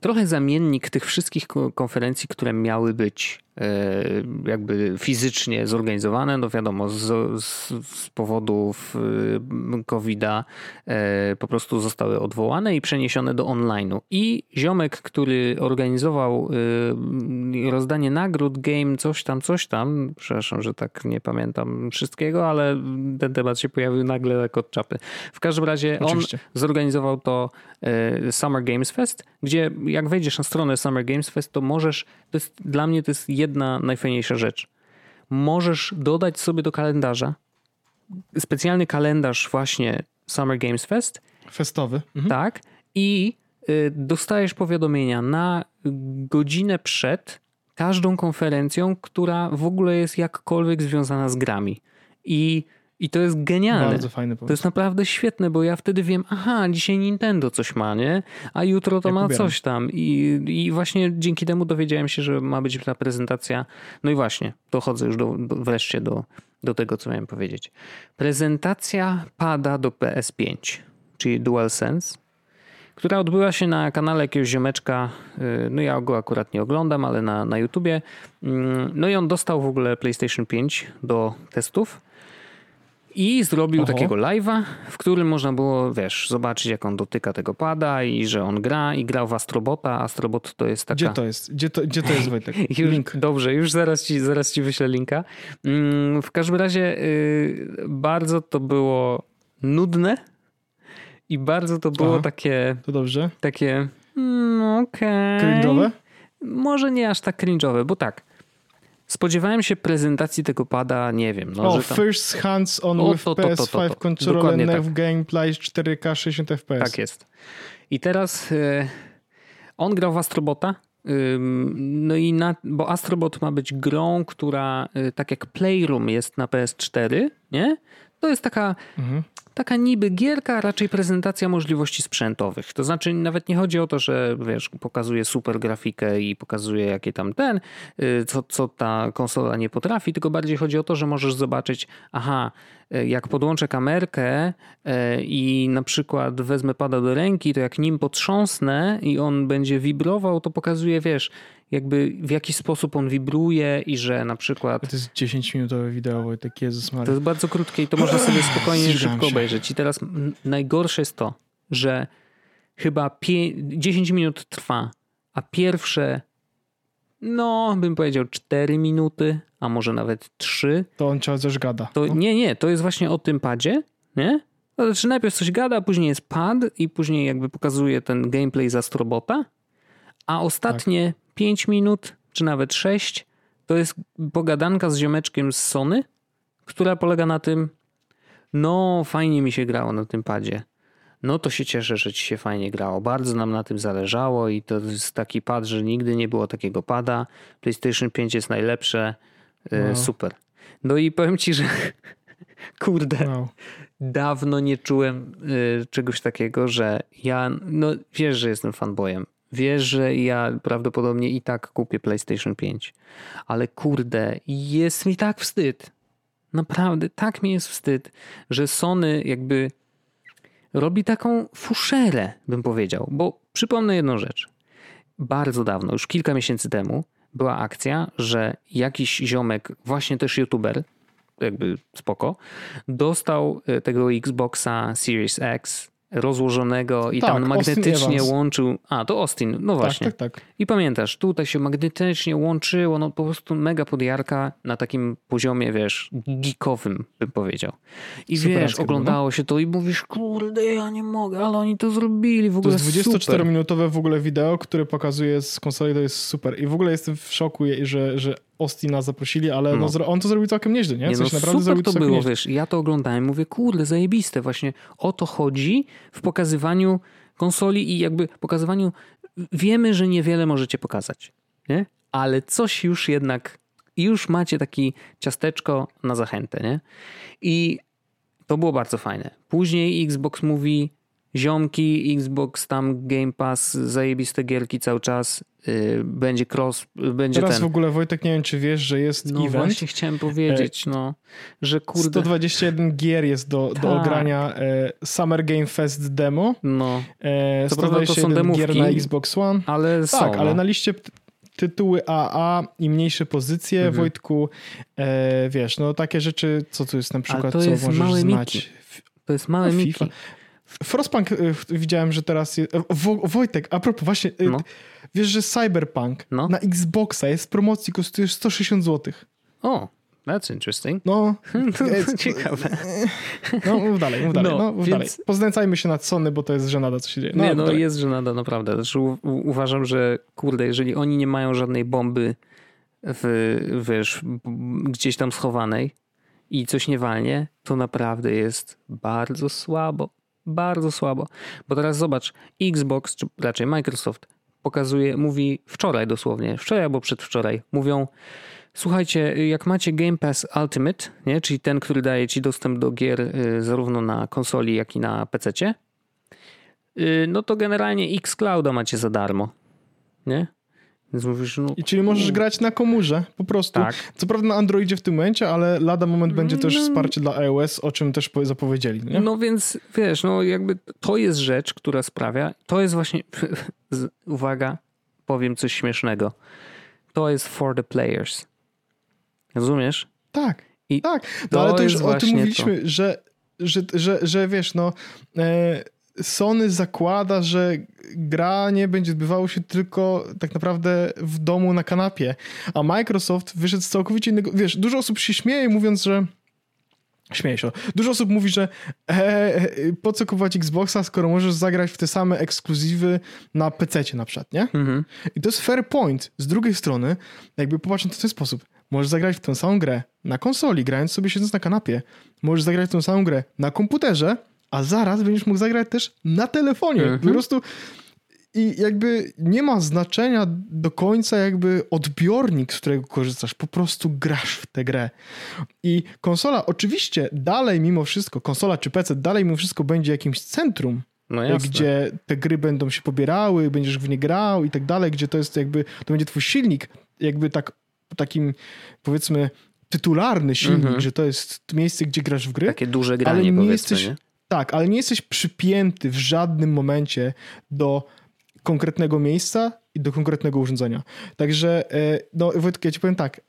trochę zamiennik tych wszystkich konferencji, które miały być jakby fizycznie zorganizowane, no wiadomo, z, z, z powodów e, COVID-a e, po prostu zostały odwołane i przeniesione do online'u. I ziomek, który organizował rozdanie nagród, game, coś tam, coś tam, przepraszam, że tak nie pamiętam wszystkiego, ale ten temat się pojawił nagle jak od czapy. W każdym razie Oczywiście. on zorganizował to Summer Games Fest, gdzie jak wejdziesz na stronę Summer Games Fest, to możesz, to jest, dla mnie to jest jedna najfajniejsza rzecz. Możesz dodać sobie do kalendarza specjalny kalendarz właśnie Summer Games Fest. Festowy. Mhm. Tak. I y, dostajesz powiadomienia na godzinę przed każdą konferencją, która w ogóle jest jakkolwiek związana z grami. I i to jest genialne. Bardzo fajny pomysł. To jest naprawdę świetne, bo ja wtedy wiem, aha, dzisiaj Nintendo coś ma, nie? A jutro to ma coś tam. I, I właśnie dzięki temu dowiedziałem się, że ma być ta prezentacja. No i właśnie, dochodzę już do, do, wreszcie do, do tego, co miałem powiedzieć. Prezentacja pada do PS5, czyli DualSense która odbyła się na kanale jakiegoś ziomeczka, y, no ja go akurat nie oglądam, ale na, na YouTubie. Mm, no i on dostał w ogóle PlayStation 5 do testów. I zrobił Oho. takiego live'a, w którym można było, wiesz, zobaczyć jak on dotyka tego pada i że on gra i grał w Astrobota. Astrobot to jest taka... Gdzie to jest? Gdzie to, gdzie to jest Wojtek? Już, Link. Dobrze, już zaraz ci, zaraz ci wyślę linka. Mm, w każdym razie yy, bardzo to było nudne i bardzo to było Aha, takie... To dobrze. Takie, mm, okej. Okay. Cringe'owe? Może nie aż tak cringe'owe, bo tak Spodziewałem się prezentacji tego pada, nie wiem. No, o, tam... first hands on o, with to, to, to, PS5 controller, NEV tak. gameplay 4K 60 FPS. Tak jest. I teraz y, on grał w Astrobota. No i na, bo Astrobot ma być grą, która y, tak jak Playroom jest na PS4, nie? To jest taka, mhm. Taka niby gierka, raczej prezentacja możliwości sprzętowych. To znaczy nawet nie chodzi o to, że wiesz, pokazuje super grafikę i pokazuje jakie tam ten, y, co, co ta konsola nie potrafi, tylko bardziej chodzi o to, że możesz zobaczyć, aha, y, jak podłączę kamerkę y, i na przykład wezmę pada do ręki, to jak nim potrząsnę i on będzie wibrował, to pokazuje, wiesz, jakby w jaki sposób on wibruje i że na przykład... To jest 10-minutowe wideo, tak Jezus Maria. To jest bardzo krótkie i to można sobie spokojnie szybko obejrzeć. I teraz najgorsze jest to, że chyba 10 minut trwa, a pierwsze no, bym powiedział 4 minuty, a może nawet 3. To on coś gada. To, no? Nie, nie, to jest właśnie o tym padzie, nie? To znaczy najpierw coś gada, a później jest pad i później jakby pokazuje ten gameplay za Astrobota, a ostatnie tak. 5 minut, czy nawet 6, to jest pogadanka z ziomeczkiem z Sony, która polega na tym, no fajnie mi się grało na tym padzie. No to się cieszę, że ci się fajnie grało. Bardzo nam na tym zależało i to jest taki pad, że nigdy nie było takiego pada. PlayStation 5 jest najlepsze. Wow. Super. No i powiem ci, że kurde, wow. dawno nie czułem y, czegoś takiego, że ja, no wiesz, że jestem fanboyem. Wiesz, że ja prawdopodobnie i tak kupię PlayStation 5. Ale kurde, jest mi tak wstyd. Naprawdę, tak mi jest wstyd, że Sony jakby robi taką fuszerę, bym powiedział. Bo przypomnę jedną rzecz. Bardzo dawno, już kilka miesięcy temu, była akcja, że jakiś ziomek, właśnie też youtuber, jakby spoko, dostał e, tego Xboxa Series X rozłożonego i tak, tam magnetycznie łączył. A, to Austin, no tak, właśnie. Tak, tak, tak. I pamiętasz, tutaj się magnetycznie łączyło, no po prostu mega podjarka na takim poziomie, wiesz, geekowym, bym powiedział. I Super wiesz, oglądało się to i mówisz, kurde, ja nie mogę, ale oni to zrobili, w ogóle To jest 24-minutowe w ogóle wideo, które pokazuje z konsoli, to jest super. I w ogóle jestem w szoku, że, że Ostina zaprosili, ale no. No, on to zrobił całkiem nieźle, nie? nie Coś no, naprawdę super to było, nieźle. wiesz, ja to oglądałem, mówię, kurde, zajebiste, właśnie o to chodzi w pokazywaniu konsoli i jakby pokazywaniu, wiemy, że niewiele możecie pokazać, nie? Ale coś już jednak, już macie taki ciasteczko na zachętę, nie? I to było bardzo fajne. Później Xbox mówi, ziomki, Xbox tam Game Pass, zajebiste gierki cały czas, yy, będzie cross, będzie Teraz ten. w ogóle Wojtek, nie wiem czy wiesz, że jest no, event. właśnie chciałem powiedzieć, no, że kurde. 121 gier jest do, do tak. ogrania e, Summer Game Fest demo. No. E, Co prawda to są demówki, gier na Xbox One. Ale tak, są, ale no. na liście tytuły AA i mniejsze pozycje, mhm. Wojtku, e, wiesz, no takie rzeczy, co tu jest na przykład, co możesz znać. Miki. To jest małe no, Miki. Frostpunk y, widziałem, że teraz. Jest, Wojtek, a propos, właśnie. Y, no. Wiesz, że Cyberpunk no. na Xboxa jest w promocji, kosztuje 160 zł. O, that's interesting. No, to jest ciekawe. No, mów dalej, mów dalej. No, no mów więc... dalej. Poznęcajmy się nad Sony, bo to jest żenada, co się dzieje. No, nie, no jest żenada, naprawdę. Znaczy, u, uważam, że kurde, jeżeli oni nie mają żadnej bomby w, wiesz, gdzieś tam schowanej i coś nie walnie, to naprawdę jest bardzo słabo bardzo słabo. Bo teraz zobacz, Xbox, czy raczej Microsoft pokazuje, mówi wczoraj dosłownie, wczoraj albo przedwczoraj, mówią słuchajcie, jak macie Game Pass Ultimate, nie, czyli ten, który daje ci dostęp do gier y, zarówno na konsoli, jak i na PC, y, no to generalnie Xclouda macie za darmo, nie? Więc mówisz, no... I czyli możesz grać na komórze, po prostu. Tak. Co prawda na Androidzie w tym momencie, ale lada moment będzie też no. wsparcie dla iOS, o czym też zapowiedzieli. Nie? No więc wiesz, no jakby to jest rzecz, która sprawia, to jest właśnie, uwaga, powiem coś śmiesznego. To jest for the players. Rozumiesz? Tak. I tak. No ale to już o tym mówiliśmy, to. Że, że, że, że wiesz, no. E, Sony zakłada, że gra nie będzie odbywało się tylko tak naprawdę w domu na kanapie, a Microsoft wyszedł z całkowicie innego... Wiesz, dużo osób się śmieje mówiąc, że Śmieję się. Dużo osób mówi, że e, po co kupować Xboxa, skoro możesz zagrać w te same ekskluzywy na PC na przykład, nie? Mhm. I to jest fair point. Z drugiej strony, jakby popatrz na to w ten sposób. Możesz zagrać w tę samą grę na konsoli, grając sobie siedząc na kanapie. Możesz zagrać w tę samą grę na komputerze, a zaraz będziesz mógł zagrać też na telefonie. Mhm. Po prostu i jakby nie ma znaczenia do końca jakby odbiornik, z którego korzystasz, po prostu grasz w tę grę. I konsola oczywiście dalej mimo wszystko, konsola czy PC dalej mimo wszystko będzie jakimś centrum, no gdzie te gry będą się pobierały, będziesz w nie grał i tak dalej, gdzie to jest jakby, to będzie twój silnik, jakby tak takim powiedzmy tytularny silnik, -hmm. że to jest miejsce, gdzie grasz w gry. Takie duże granie ale nie jesteś, nie? Tak, ale nie jesteś przypięty w żadnym momencie do konkretnego miejsca i do konkretnego urządzenia. Także, e, no Wojtek, ja ci powiem tak.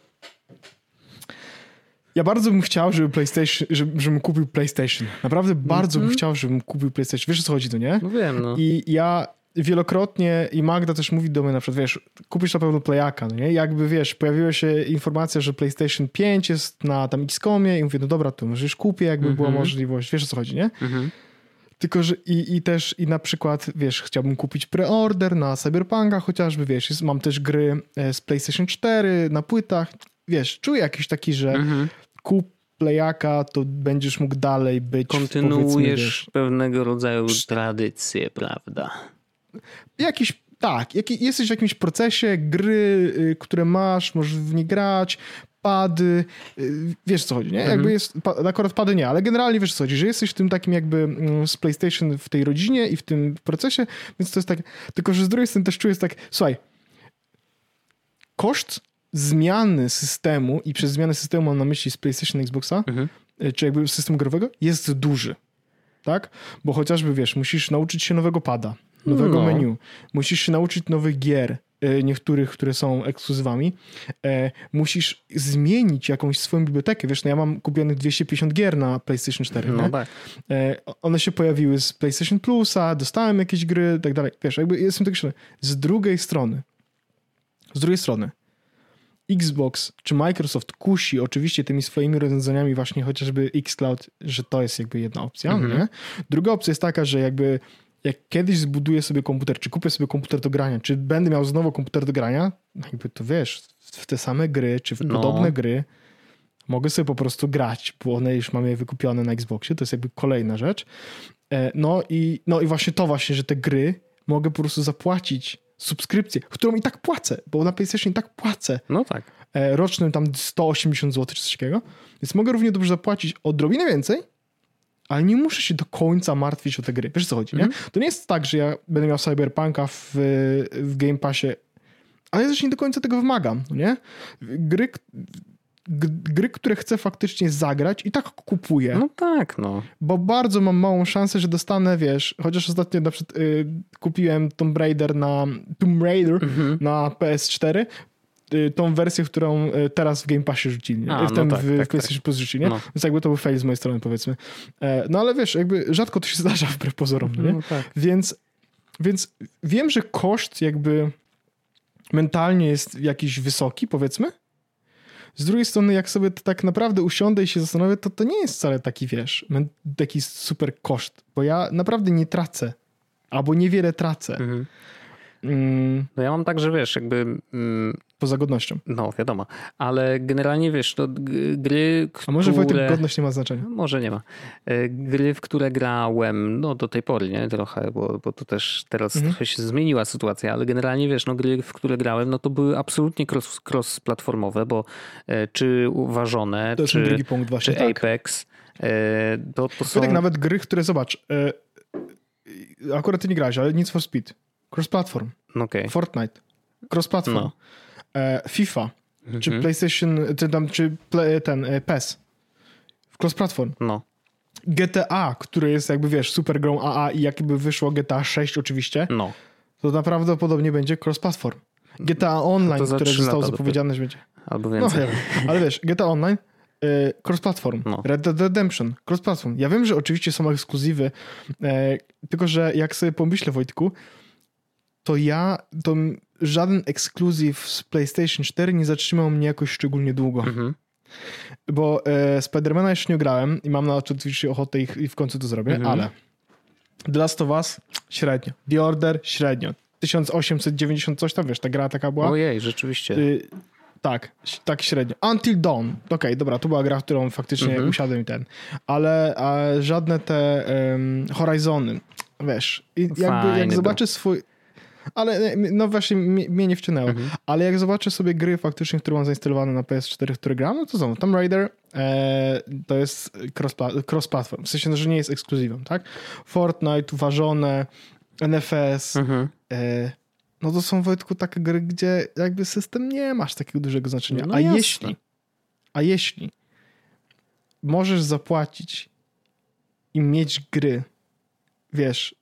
Ja bardzo bym chciał, żeby PlayStation, żeby, żebym kupił PlayStation. Naprawdę mm -hmm. bardzo bym mhm. chciał, żebym kupił PlayStation. Wiesz o co chodzi, to nie? No wiem, no. I ja wielokrotnie i Magda też mówi do mnie na przykład, wiesz, kupisz na pewno Playaka, no nie? Jakby, wiesz, pojawiła się informacja, że PlayStation 5 jest na tam Xcomie i mówię, no dobra, to może już kupię, jakby mm -hmm. była mhm. możliwość. Wiesz o co chodzi, nie? Mm -hmm. Tylko, że i, i też i na przykład, wiesz, chciałbym kupić preorder na Cyberpunka chociażby, wiesz, jest, mam też gry e, z PlayStation 4 na płytach, wiesz, czuję jakiś taki, że mhm. kup Playaka, to będziesz mógł dalej być. Kontynuujesz pewnego rodzaju tradycję, prawda? Jakiś tak, jak, jesteś w jakimś procesie gry, y, które masz, możesz w nie grać, pady, y, wiesz co chodzi, nie? Mhm. Jakby jest, akurat pady nie, ale generalnie wiesz co chodzi, że jesteś w tym takim jakby mm, z PlayStation w tej rodzinie i w tym procesie, więc to jest tak, tylko że z drugiej strony też czuję tak, słuchaj, koszt zmiany systemu i przez zmianę systemu mam na myśli z PlayStation Xboxa, mhm. Y, czy jakby systemu growego, jest duży, tak? Bo chociażby, wiesz, musisz nauczyć się nowego pada, nowego no. menu, musisz się nauczyć nowych gier, E, niektórych, które są ekskluzywami, e, musisz zmienić jakąś swoją bibliotekę. Wiesz, no ja mam kupionych 250 gier na PlayStation 4. No tak. E, one się pojawiły z PlayStation Plusa, dostałem jakieś gry tak dalej. Wiesz, jakby jestem tak Z drugiej strony, z drugiej strony, Xbox czy Microsoft kusi oczywiście tymi swoimi rozwiązaniami właśnie chociażby xCloud, że to jest jakby jedna opcja, mhm. nie? Druga opcja jest taka, że jakby jak kiedyś zbuduję sobie komputer, czy kupię sobie komputer do grania, czy będę miał znowu komputer do grania, jakby to wiesz, w te same gry, czy w no. podobne gry, mogę sobie po prostu grać, bo one już mam je wykupione na Xboxie, to jest jakby kolejna rzecz. E, no i, no i właśnie to właśnie, że te gry mogę po prostu zapłacić subskrypcję, którą i tak płacę, bo na PlayStation i tak płacę. No tak. E, rocznym tam 180 zł czy coś takiego, więc mogę równie dobrze zapłacić odrobinę więcej, ale nie muszę się do końca martwić o te gry. Wiesz co chodzi, mm -hmm. nie? Mhm. To nie jest tak, że ja będę miał Cyberpunka w, w Game Passie, ale ja też nie do końca tego wymagam, nie? Gry, gry, które chcę faktycznie zagrać i tak kupuję. No tak, no. Bo bardzo mam małą szansę, że dostanę, wiesz, chociaż ostatnio na przykład y, kupiłem Tomb Raider na Tomb Raider mm -hmm. na PS4, Y, tą wersję, którą y, teraz w Game Passie rzucili. A, w no tym tak, w, tak, PlayStation tak. Plus rzucili, nie? No. Więc jakby to był fail z mojej strony, powiedzmy. E, no ale wiesz, jakby rzadko to się zdarza wbrew pozorom, nie? No, tak. Więc, więc wiem, że koszt jakby mentalnie jest jakiś wysoki, powiedzmy. Z drugiej strony, jak sobie tak naprawdę usiądę i się zastanowię, to to nie jest wcale taki, wiesz, taki super koszt, bo ja naprawdę nie tracę, albo niewiele tracę. Mhm. Mm. No ja mam tak, że wiesz, jakby... Mm, Poza godnością. No, wiadomo. Ale generalnie wiesz, to gry, które... A może Wojtek godność nie ma znaczenia? Może nie ma. E, gry, w które grałem, no do tej pory, nie? Trochę, bo, bo to też teraz mhm. trochę się zmieniła sytuacja, ale generalnie wiesz, no gry, w które grałem, no to były absolutnie cross, cross-platformowe, bo e, czy uważone, to czy, drugi punkt właśnie, czy tak. Apex, e, to, to są... Wojtek, nawet gry, które, zobacz, akurat ty nie grałeś, ale Need for Speed Cross-platform. Okay. Fortnite. Cross-platform. No. E, FIFA. Mhm. Czy PlayStation, czy, tam, czy play, ten e, PES. Cross-platform. No. GTA, które jest jakby, wiesz, super grą AA i jakby wyszło GTA 6 oczywiście, no. to naprawdę podobnie będzie cross-platform. GTA Online, no które zostało zapowiedziane, że będzie... Albo no, więcej. No, ale wiesz, GTA Online e, cross-platform. No. Red Dead Redemption, cross-platform. Ja wiem, że oczywiście są ekskluzywy, tylko że jak sobie pomyślę, Wojtku, to ja, to żaden ekskluzyw z PlayStation 4 nie zatrzymał mnie jakoś szczególnie długo. Mhm. Bo e, Spidermana jeszcze nie grałem i mam na oczywiście ochotę ich, i w końcu to zrobię, mhm. ale The Last of Us średnio. The Order średnio. 1890 coś tam, wiesz, ta gra taka była. Ojej, rzeczywiście. Y, tak, tak średnio. Until Dawn. Okej, okay, dobra, to była gra, którą faktycznie mhm. usiadłem i ten. Ale żadne te um, Horizony, wiesz, i jakby jak zobaczę swój Ale no właśnie mnie, nie wciągnęło. Mhm. Ale jak zobaczę sobie gry faktycznie, które mam zainstalowane na PS4, które gram, no to są Tomb Raider, e, to jest cross-platform, w sensie, no, że nie jest ekskluzywem, tak? Fortnite, uważone, NFS, mhm. e, no to są Wojtku takie gry, gdzie jakby system nie masz takiego dużego znaczenia. No a jasne. jeśli, a jeśli możesz zapłacić i mieć gry, wiesz,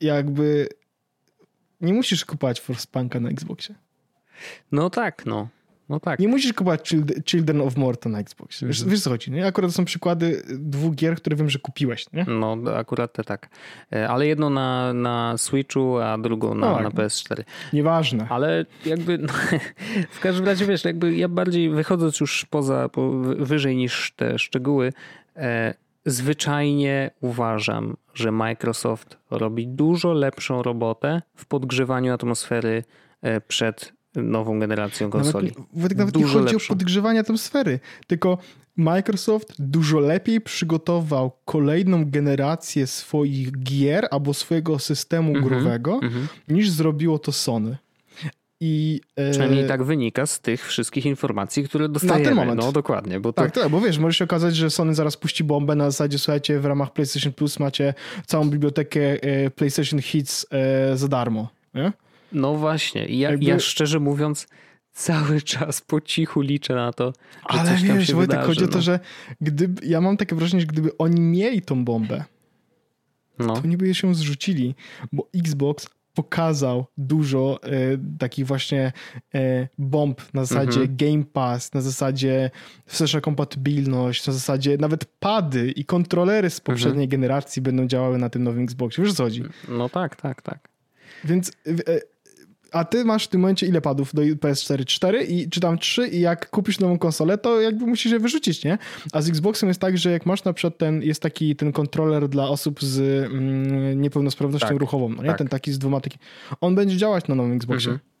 jakby nie musisz kupować Force na Xboxie. No tak, no. No tak. Nie musisz kupować Children of Morta na Xboxie. Wiesz, mhm. wiesz co chodzi, nie? Akurat są przykłady dwóch gier, które wiem, że kupiłeś, nie? No, akurat te tak. E, ale jedno na, na Switchu, a drugą na, no, na PS4. Nieważne. Ale jakby no, w każdym razie, wiesz, jakby ja bardziej wychodząc już poza, po, wyżej niż te szczegóły, e, zwyczajnie uważam, że Microsoft robi dużo lepszą robotę w podgrzewaniu atmosfery e, przed nową generacją konsoli. Nawet, nawet nie chodzi lepszą. o podgrzewanie atmosfery, tylko Microsoft dużo lepiej przygotował kolejną generację swoich gier albo swojego systemu mm -hmm, growego mm -hmm. niż zrobiło to Sony. I, e... Przynajmniej tak wynika z tych wszystkich informacji, które dostajemy. Na ten moment. No dokładnie. Bo to... Tak, tak, bo wiesz, może się okazać, że Sony zaraz puści bombę na zasadzie, słuchajcie, w ramach PlayStation Plus macie całą bibliotekę e, PlayStation Hits e, za darmo. Nie? No właśnie. Ja, Jakby... ja szczerze mówiąc cały czas po cichu liczę na to, że Ale coś tam wiesz, się Wojtek, wydarzy, chodzi o to, no. że gdyby, ja mam takie wrażenie, że gdyby oni mieli tą bombę, no. to nie by się zrzucili, bo Xbox pokazał dużo e, takich właśnie e, bomb na zasadzie mhm. Game Pass, na zasadzie wsteczna kompatybilność, na zasadzie nawet pady i kontrolery z poprzedniej mhm. generacji będą działały na tym nowym Xboxie. Wiesz co chodzi? No tak, tak, tak. Więc e, a ty masz w tym momencie ile padów do PS4? 4 i czy tam 3 i jak kupisz nową konsolę, to jakby musisz je wyrzucić, nie? A z Xboxem jest tak, że jak masz na przykład ten, jest taki ten kontroler dla osób z mm, niepełnosprawnością tak, ruchową, no nie? Tak. Ten taki z dwoma taki. On będzie działać na nowym Xboxie. Mhm.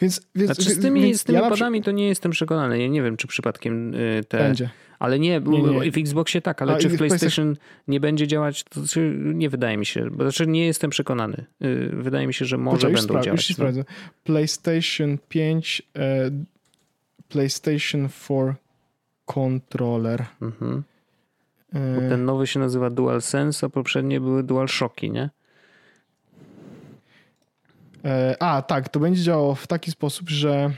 Więc, więc, znaczy z tymi, więc z tymi ja padami to nie jestem przekonany. Ja nie wiem, czy przypadkiem y, te... Będzie. Ale nie, nie, nie. w Xboxie tak, ale A, czy w PlayStation nie będzie działać, to znaczy nie wydaje mi się, znaczy nie jestem przekonany. Y, wydaje mi się, że może Poczekaj, będą działać. Już no. PlayStation 5, e, PlayStation 4 controller. Mhm. E... ten nowy się nazywa DualSense, a poprzednie były DualShocki, nie? E, a, tak, to będzie działało w taki sposób, że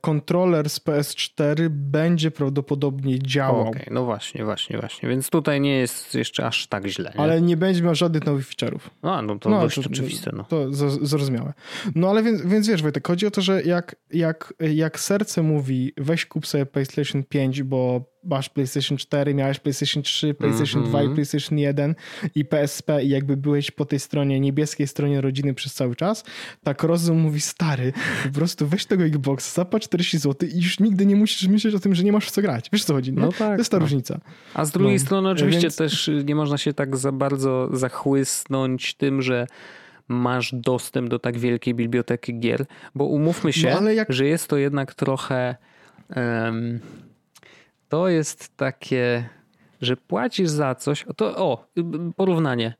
kontroler z PS4 będzie prawdopodobnie działał. Okej, okay, no właśnie, właśnie, właśnie. Więc tutaj nie jest jeszcze aż tak źle. Nie? Ale nie będzie miał żadnych nowych feature'ów. A, no to no, dość to, oczywiste. No. To zrozumiałe. No ale więc, więc wiesz Wojtek, chodzi o to, że jak, jak, jak serce mówi weź kup sobie PlayStation 5, bo masz PlayStation 4, miałeś PlayStation 3, PlayStation mm -hmm. 2 i mhm. PlayStation 1 i PSP i jakby byłeś po tej stronie, niebieskiej stronie rodziny przez cały czas, tak rozum mówi stary, po prostu weź tego Xbox, zapłać 40 zł i już nigdy nie musisz myśleć o tym, że nie masz w co grać. Wiesz co chodzi, nie? No tak, to jest ta no. różnica. A z drugiej no. strony oczywiście Więc... też nie można się tak za bardzo zachłysnąć tym, że masz dostęp do tak wielkiej biblioteki gier, bo umówmy się, no, jak... że jest to jednak trochę um, to jest takie, że płacisz za coś, to o, porównanie.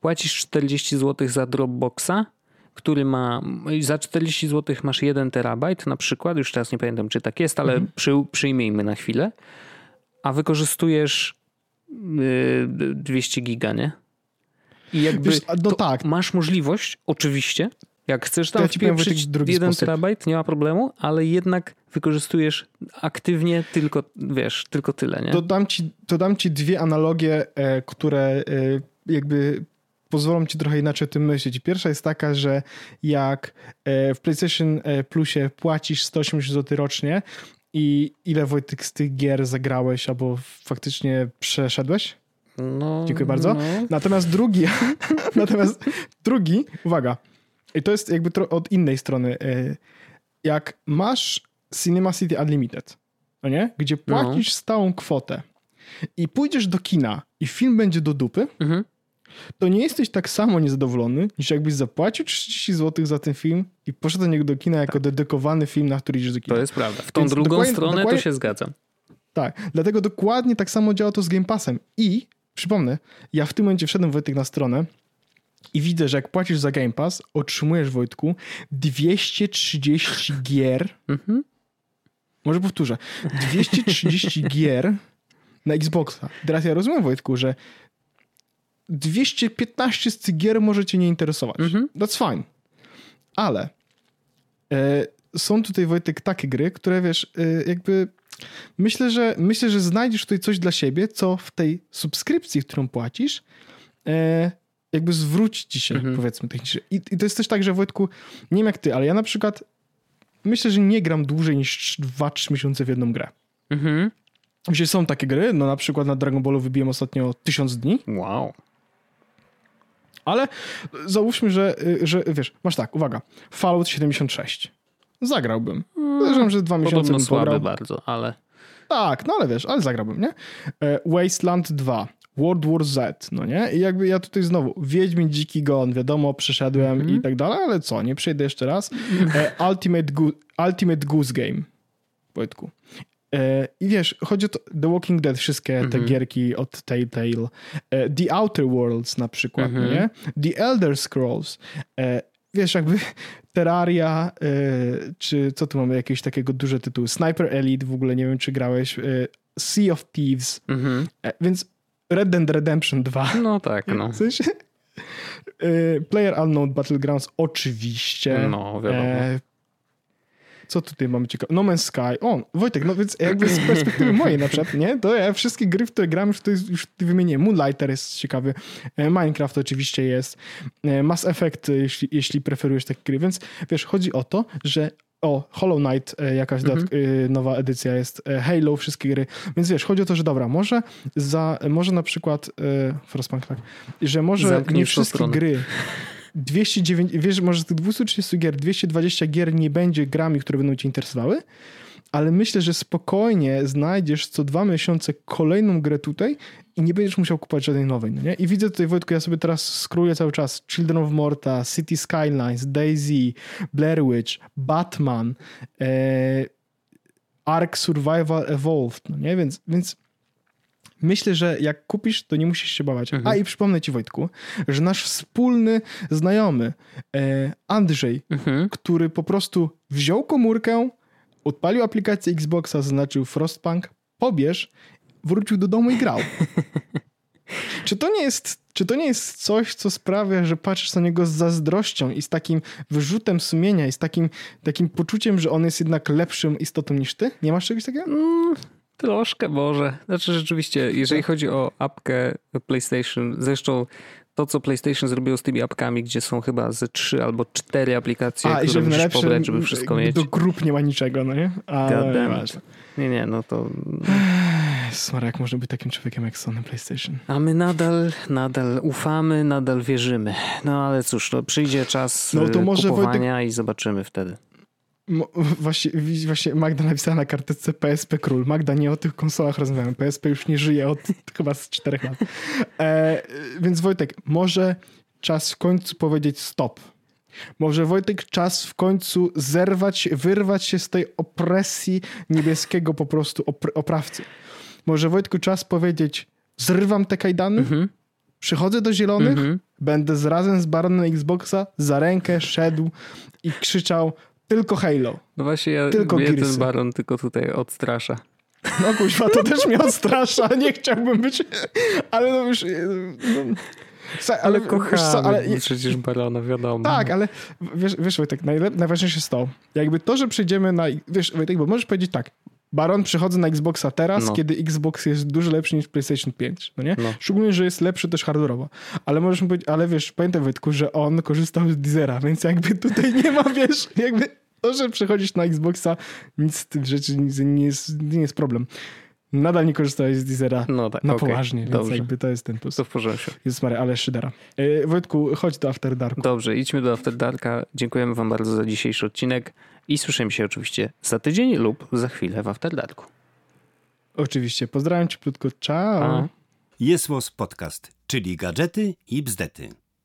Płacisz 40 zł za Dropboxa, który ma, za 40 zł masz 1 terabajt na przykład, już teraz nie pamiętam czy tak jest, ale mhm. przy, przyjmijmy na chwilę, a wykorzystujesz 200 y, giga, nie? I jakby Wiesz, no tak. masz możliwość, oczywiście, jak chcesz tam ja wpieprzyć jeden terabajt, nie ma problemu, ale jednak wykorzystujesz aktywnie tylko, wiesz, tylko tyle, nie? Dodam ci, dodam ci dwie analogie, e, które e, jakby pozwolą ci trochę inaczej o tym myśleć. Pierwsza jest taka, że jak e, w PlayStation Plusie płacisz 180 zł rocznie i ile Wojtek z tych gier zagrałeś albo faktycznie przeszedłeś? No, Dziękuję bardzo. No. Natomiast drugi, natomiast drugi, uwaga, i to jest jakby od innej strony. E, jak masz Cinema City Unlimited, no nie? gdzie no. płacisz no. stałą kwotę i pójdziesz do kina i film będzie do dupy, mhm. to nie jesteś tak samo niezadowolony, niż jakbyś zapłacił 30 zł za ten film i poszedł do niego do kina jako tak. dedykowany film, na który idziesz do kina. To jest prawda. W tą Więc drugą stronę dokładnie, to się zgadzam. Tak, dlatego dokładnie tak samo działa to z Game Passem. I przypomnę, ja w tym momencie wszedłem Wojtek na stronę i widzę, że jak płacisz za Game Pass, otrzymujesz, Wojtku, 230 gier. Mhm. Może powtórzę. 230 gier na Xboxa. Teraz ja rozumiem, Wojtku, że 215 z tych gier może cię nie interesować. Mhm. That's fine. Ale e, są tutaj, Wojtek, takie gry, które wiesz, e, jakby myślę, że myślę, że znajdziesz tutaj coś dla siebie, co w tej subskrypcji, którą płacisz, e, jakby zwróci ci się, mhm. powiedzmy technicznie. I, I, to jest też tak, że Wojtku, nie wiem jak ty, ale ja na przykład myślę, że nie gram dłużej niż 2-3 miesiące w jedną grę. Mhm. Jeśli są takie gry, no na przykład na Dragon Ballu wybiłem ostatnio 1000 dni. Wow. Ale załóżmy, że, że wiesz, masz tak, uwaga, Fallout 76. Zagrałbym. Uważam, że dwa miesiące bym słabe bardzo, ale... Tak, no ale wiesz, ale zagrałbym, nie? E, Wasteland 2. World War Z, no nie? I jakby ja tutaj znowu, Wiedźmin Dziki Gon, wiadomo, przeszedłem mm -hmm. i tak dalej, ale co, nie przejdę jeszcze raz. E, Ultimate, Go Ultimate Goose Game, Wojtku. E, I wiesz, chodzi o to, The Walking Dead, wszystkie te mm -hmm. gierki od Telltale, e, The Outer Worlds na przykład, mm -hmm. nie? The Elder Scrolls, e, wiesz, jakby Terraria, czy co tu mamy, jakieś takiego duże tytuły, Sniper Elite, w ogóle nie wiem, czy grałeś, Sea of Thieves, -hmm. więc Red Dead Redemption 2. No tak, no. W sensie, Player Unknown Battlegrounds oczywiście. No, wiadomo. Co tutaj mamy ciekawe? No Man's Sky. O, Wojtek, no więc jakby z perspektywy mojej na przykład, nie? To ja wszystkie gry, w które gram, już, jest, już wymieniłem. Moonlighter jest ciekawy. E, Minecraft oczywiście jest. E, Mass Effect, jeśli, jeśli preferujesz takie gry. Więc wiesz, chodzi o to, że o, Hollow Knight, e, jakaś mhm. nowa edycja jest, Halo, wszystkie gry. Więc wiesz, chodzi o to, że dobra, może za, może na przykład Frostpunk, tak, że może Zamknij nie wszystkie gry 209, wiesz, może z tych 230 gier 220 gier nie będzie grami, które będą cię interesowały, ale myślę, że spokojnie znajdziesz co dwa miesiące kolejną grę tutaj i nie będziesz musiał kupować żadnej nowej, no nie? I widzę tutaj, Wojtku, ja sobie teraz skróluję cały czas Children of Morta, City Skylines, Daisy, Blair Witch, Batman, e, Ark Survival Evolved, no nie? Więc, więc myślę, że jak kupisz, to nie musisz się bawać. Mhm. A i przypomnę ci, Wojtku, że nasz wspólny znajomy e, Andrzej, mhm. który po prostu wziął komórkę, odpalił aplikację Xboxa, zaznaczył Frostpunk, pobierz, wrócił do domu i grał. Czy to, nie jest, czy to nie jest coś, co sprawia, że patrzysz na niego z zazdrością i z takim wyrzutem sumienia i z takim, takim poczuciem, że on jest jednak lepszym istotą niż ty? Nie masz czegoś takiego? Mm, Troszkę może. Znaczy rzeczywiście, jeżeli chodzi o apkę PlayStation, zresztą to, co PlayStation zrobiło z tymi apkami, gdzie są chyba ze trzy albo cztery aplikacje, A, które musisz pobrać, żeby wszystko mieć. Do grup nie ma niczego, no nie? Ale nie, nie, no to... Smara, jak można być takim człowiekiem jak Sony PlayStation? A my nadal, nadal ufamy, nadal wierzymy. No ale cóż, no, przyjdzie czas no, to może kupowania Wojtek... i zobaczymy wtedy. Właśnie, właśnie Magda napisała na karteczce PSP Król. Magda, nie o tych konsolach rozmawiamy. PSP już nie żyje od chyba z czterech lat. E, więc Wojtek, może czas w końcu powiedzieć stop. Może Wojtek czas w końcu zerwać, wyrwać się z tej opresji niebieskiego po prostu op oprawcy. Może Wojtku czas powiedzieć zrywam te kajdany, mhm. przychodzę do zielonych, mhm. będę z razem z baronem Xboxa za rękę szedł i krzyczał tylko Halo. No właśnie, ja tylko mnie ten baron tylko tutaj odstrasza. No kuźwa, to też mnie odstrasza. Nie chciałbym być, ale no już... No, ale, ale kochamy co, ale, przecież barona, wiadomo. Tak, ale wiesz, wiesz Wojtek, najważniejsze jest to, jakby to, że przejdziemy na... Wiesz, Wojtek, bo możesz powiedzieć tak, Baron przychodzę na Xboxa teraz, no. kiedy Xbox jest dużo lepszy niż PlayStation 5, no nie? No. Szczególnie, że jest lepszy też hardware'owo. Ale możesz powiedzieć, ale wiesz, pamiętaj Wojtku, że on korzystał z Deezera, więc jakby tutaj nie ma, wiesz, jakby to, że przechodzisz na Xboxa, nic z tych rzeczy nie jest, nie jest problem. Nadal nie korzystałeś z Deezera no tak, na okay, poważnie, więc dobrze. jakby to jest ten plus. To w porządku. Jezus Maria, ale szydera. E, Wojtku, chodź do After Darku. Dobrze, idźmy do After Darka. Dziękujemy wam bardzo za dzisiejszy odcinek i słyszymy się oczywiście za tydzień lub za chwilę w After Darku. Oczywiście. Pozdrawiam cię krótko. Ciao. Jest Podcast, czyli gadżety i bzdety.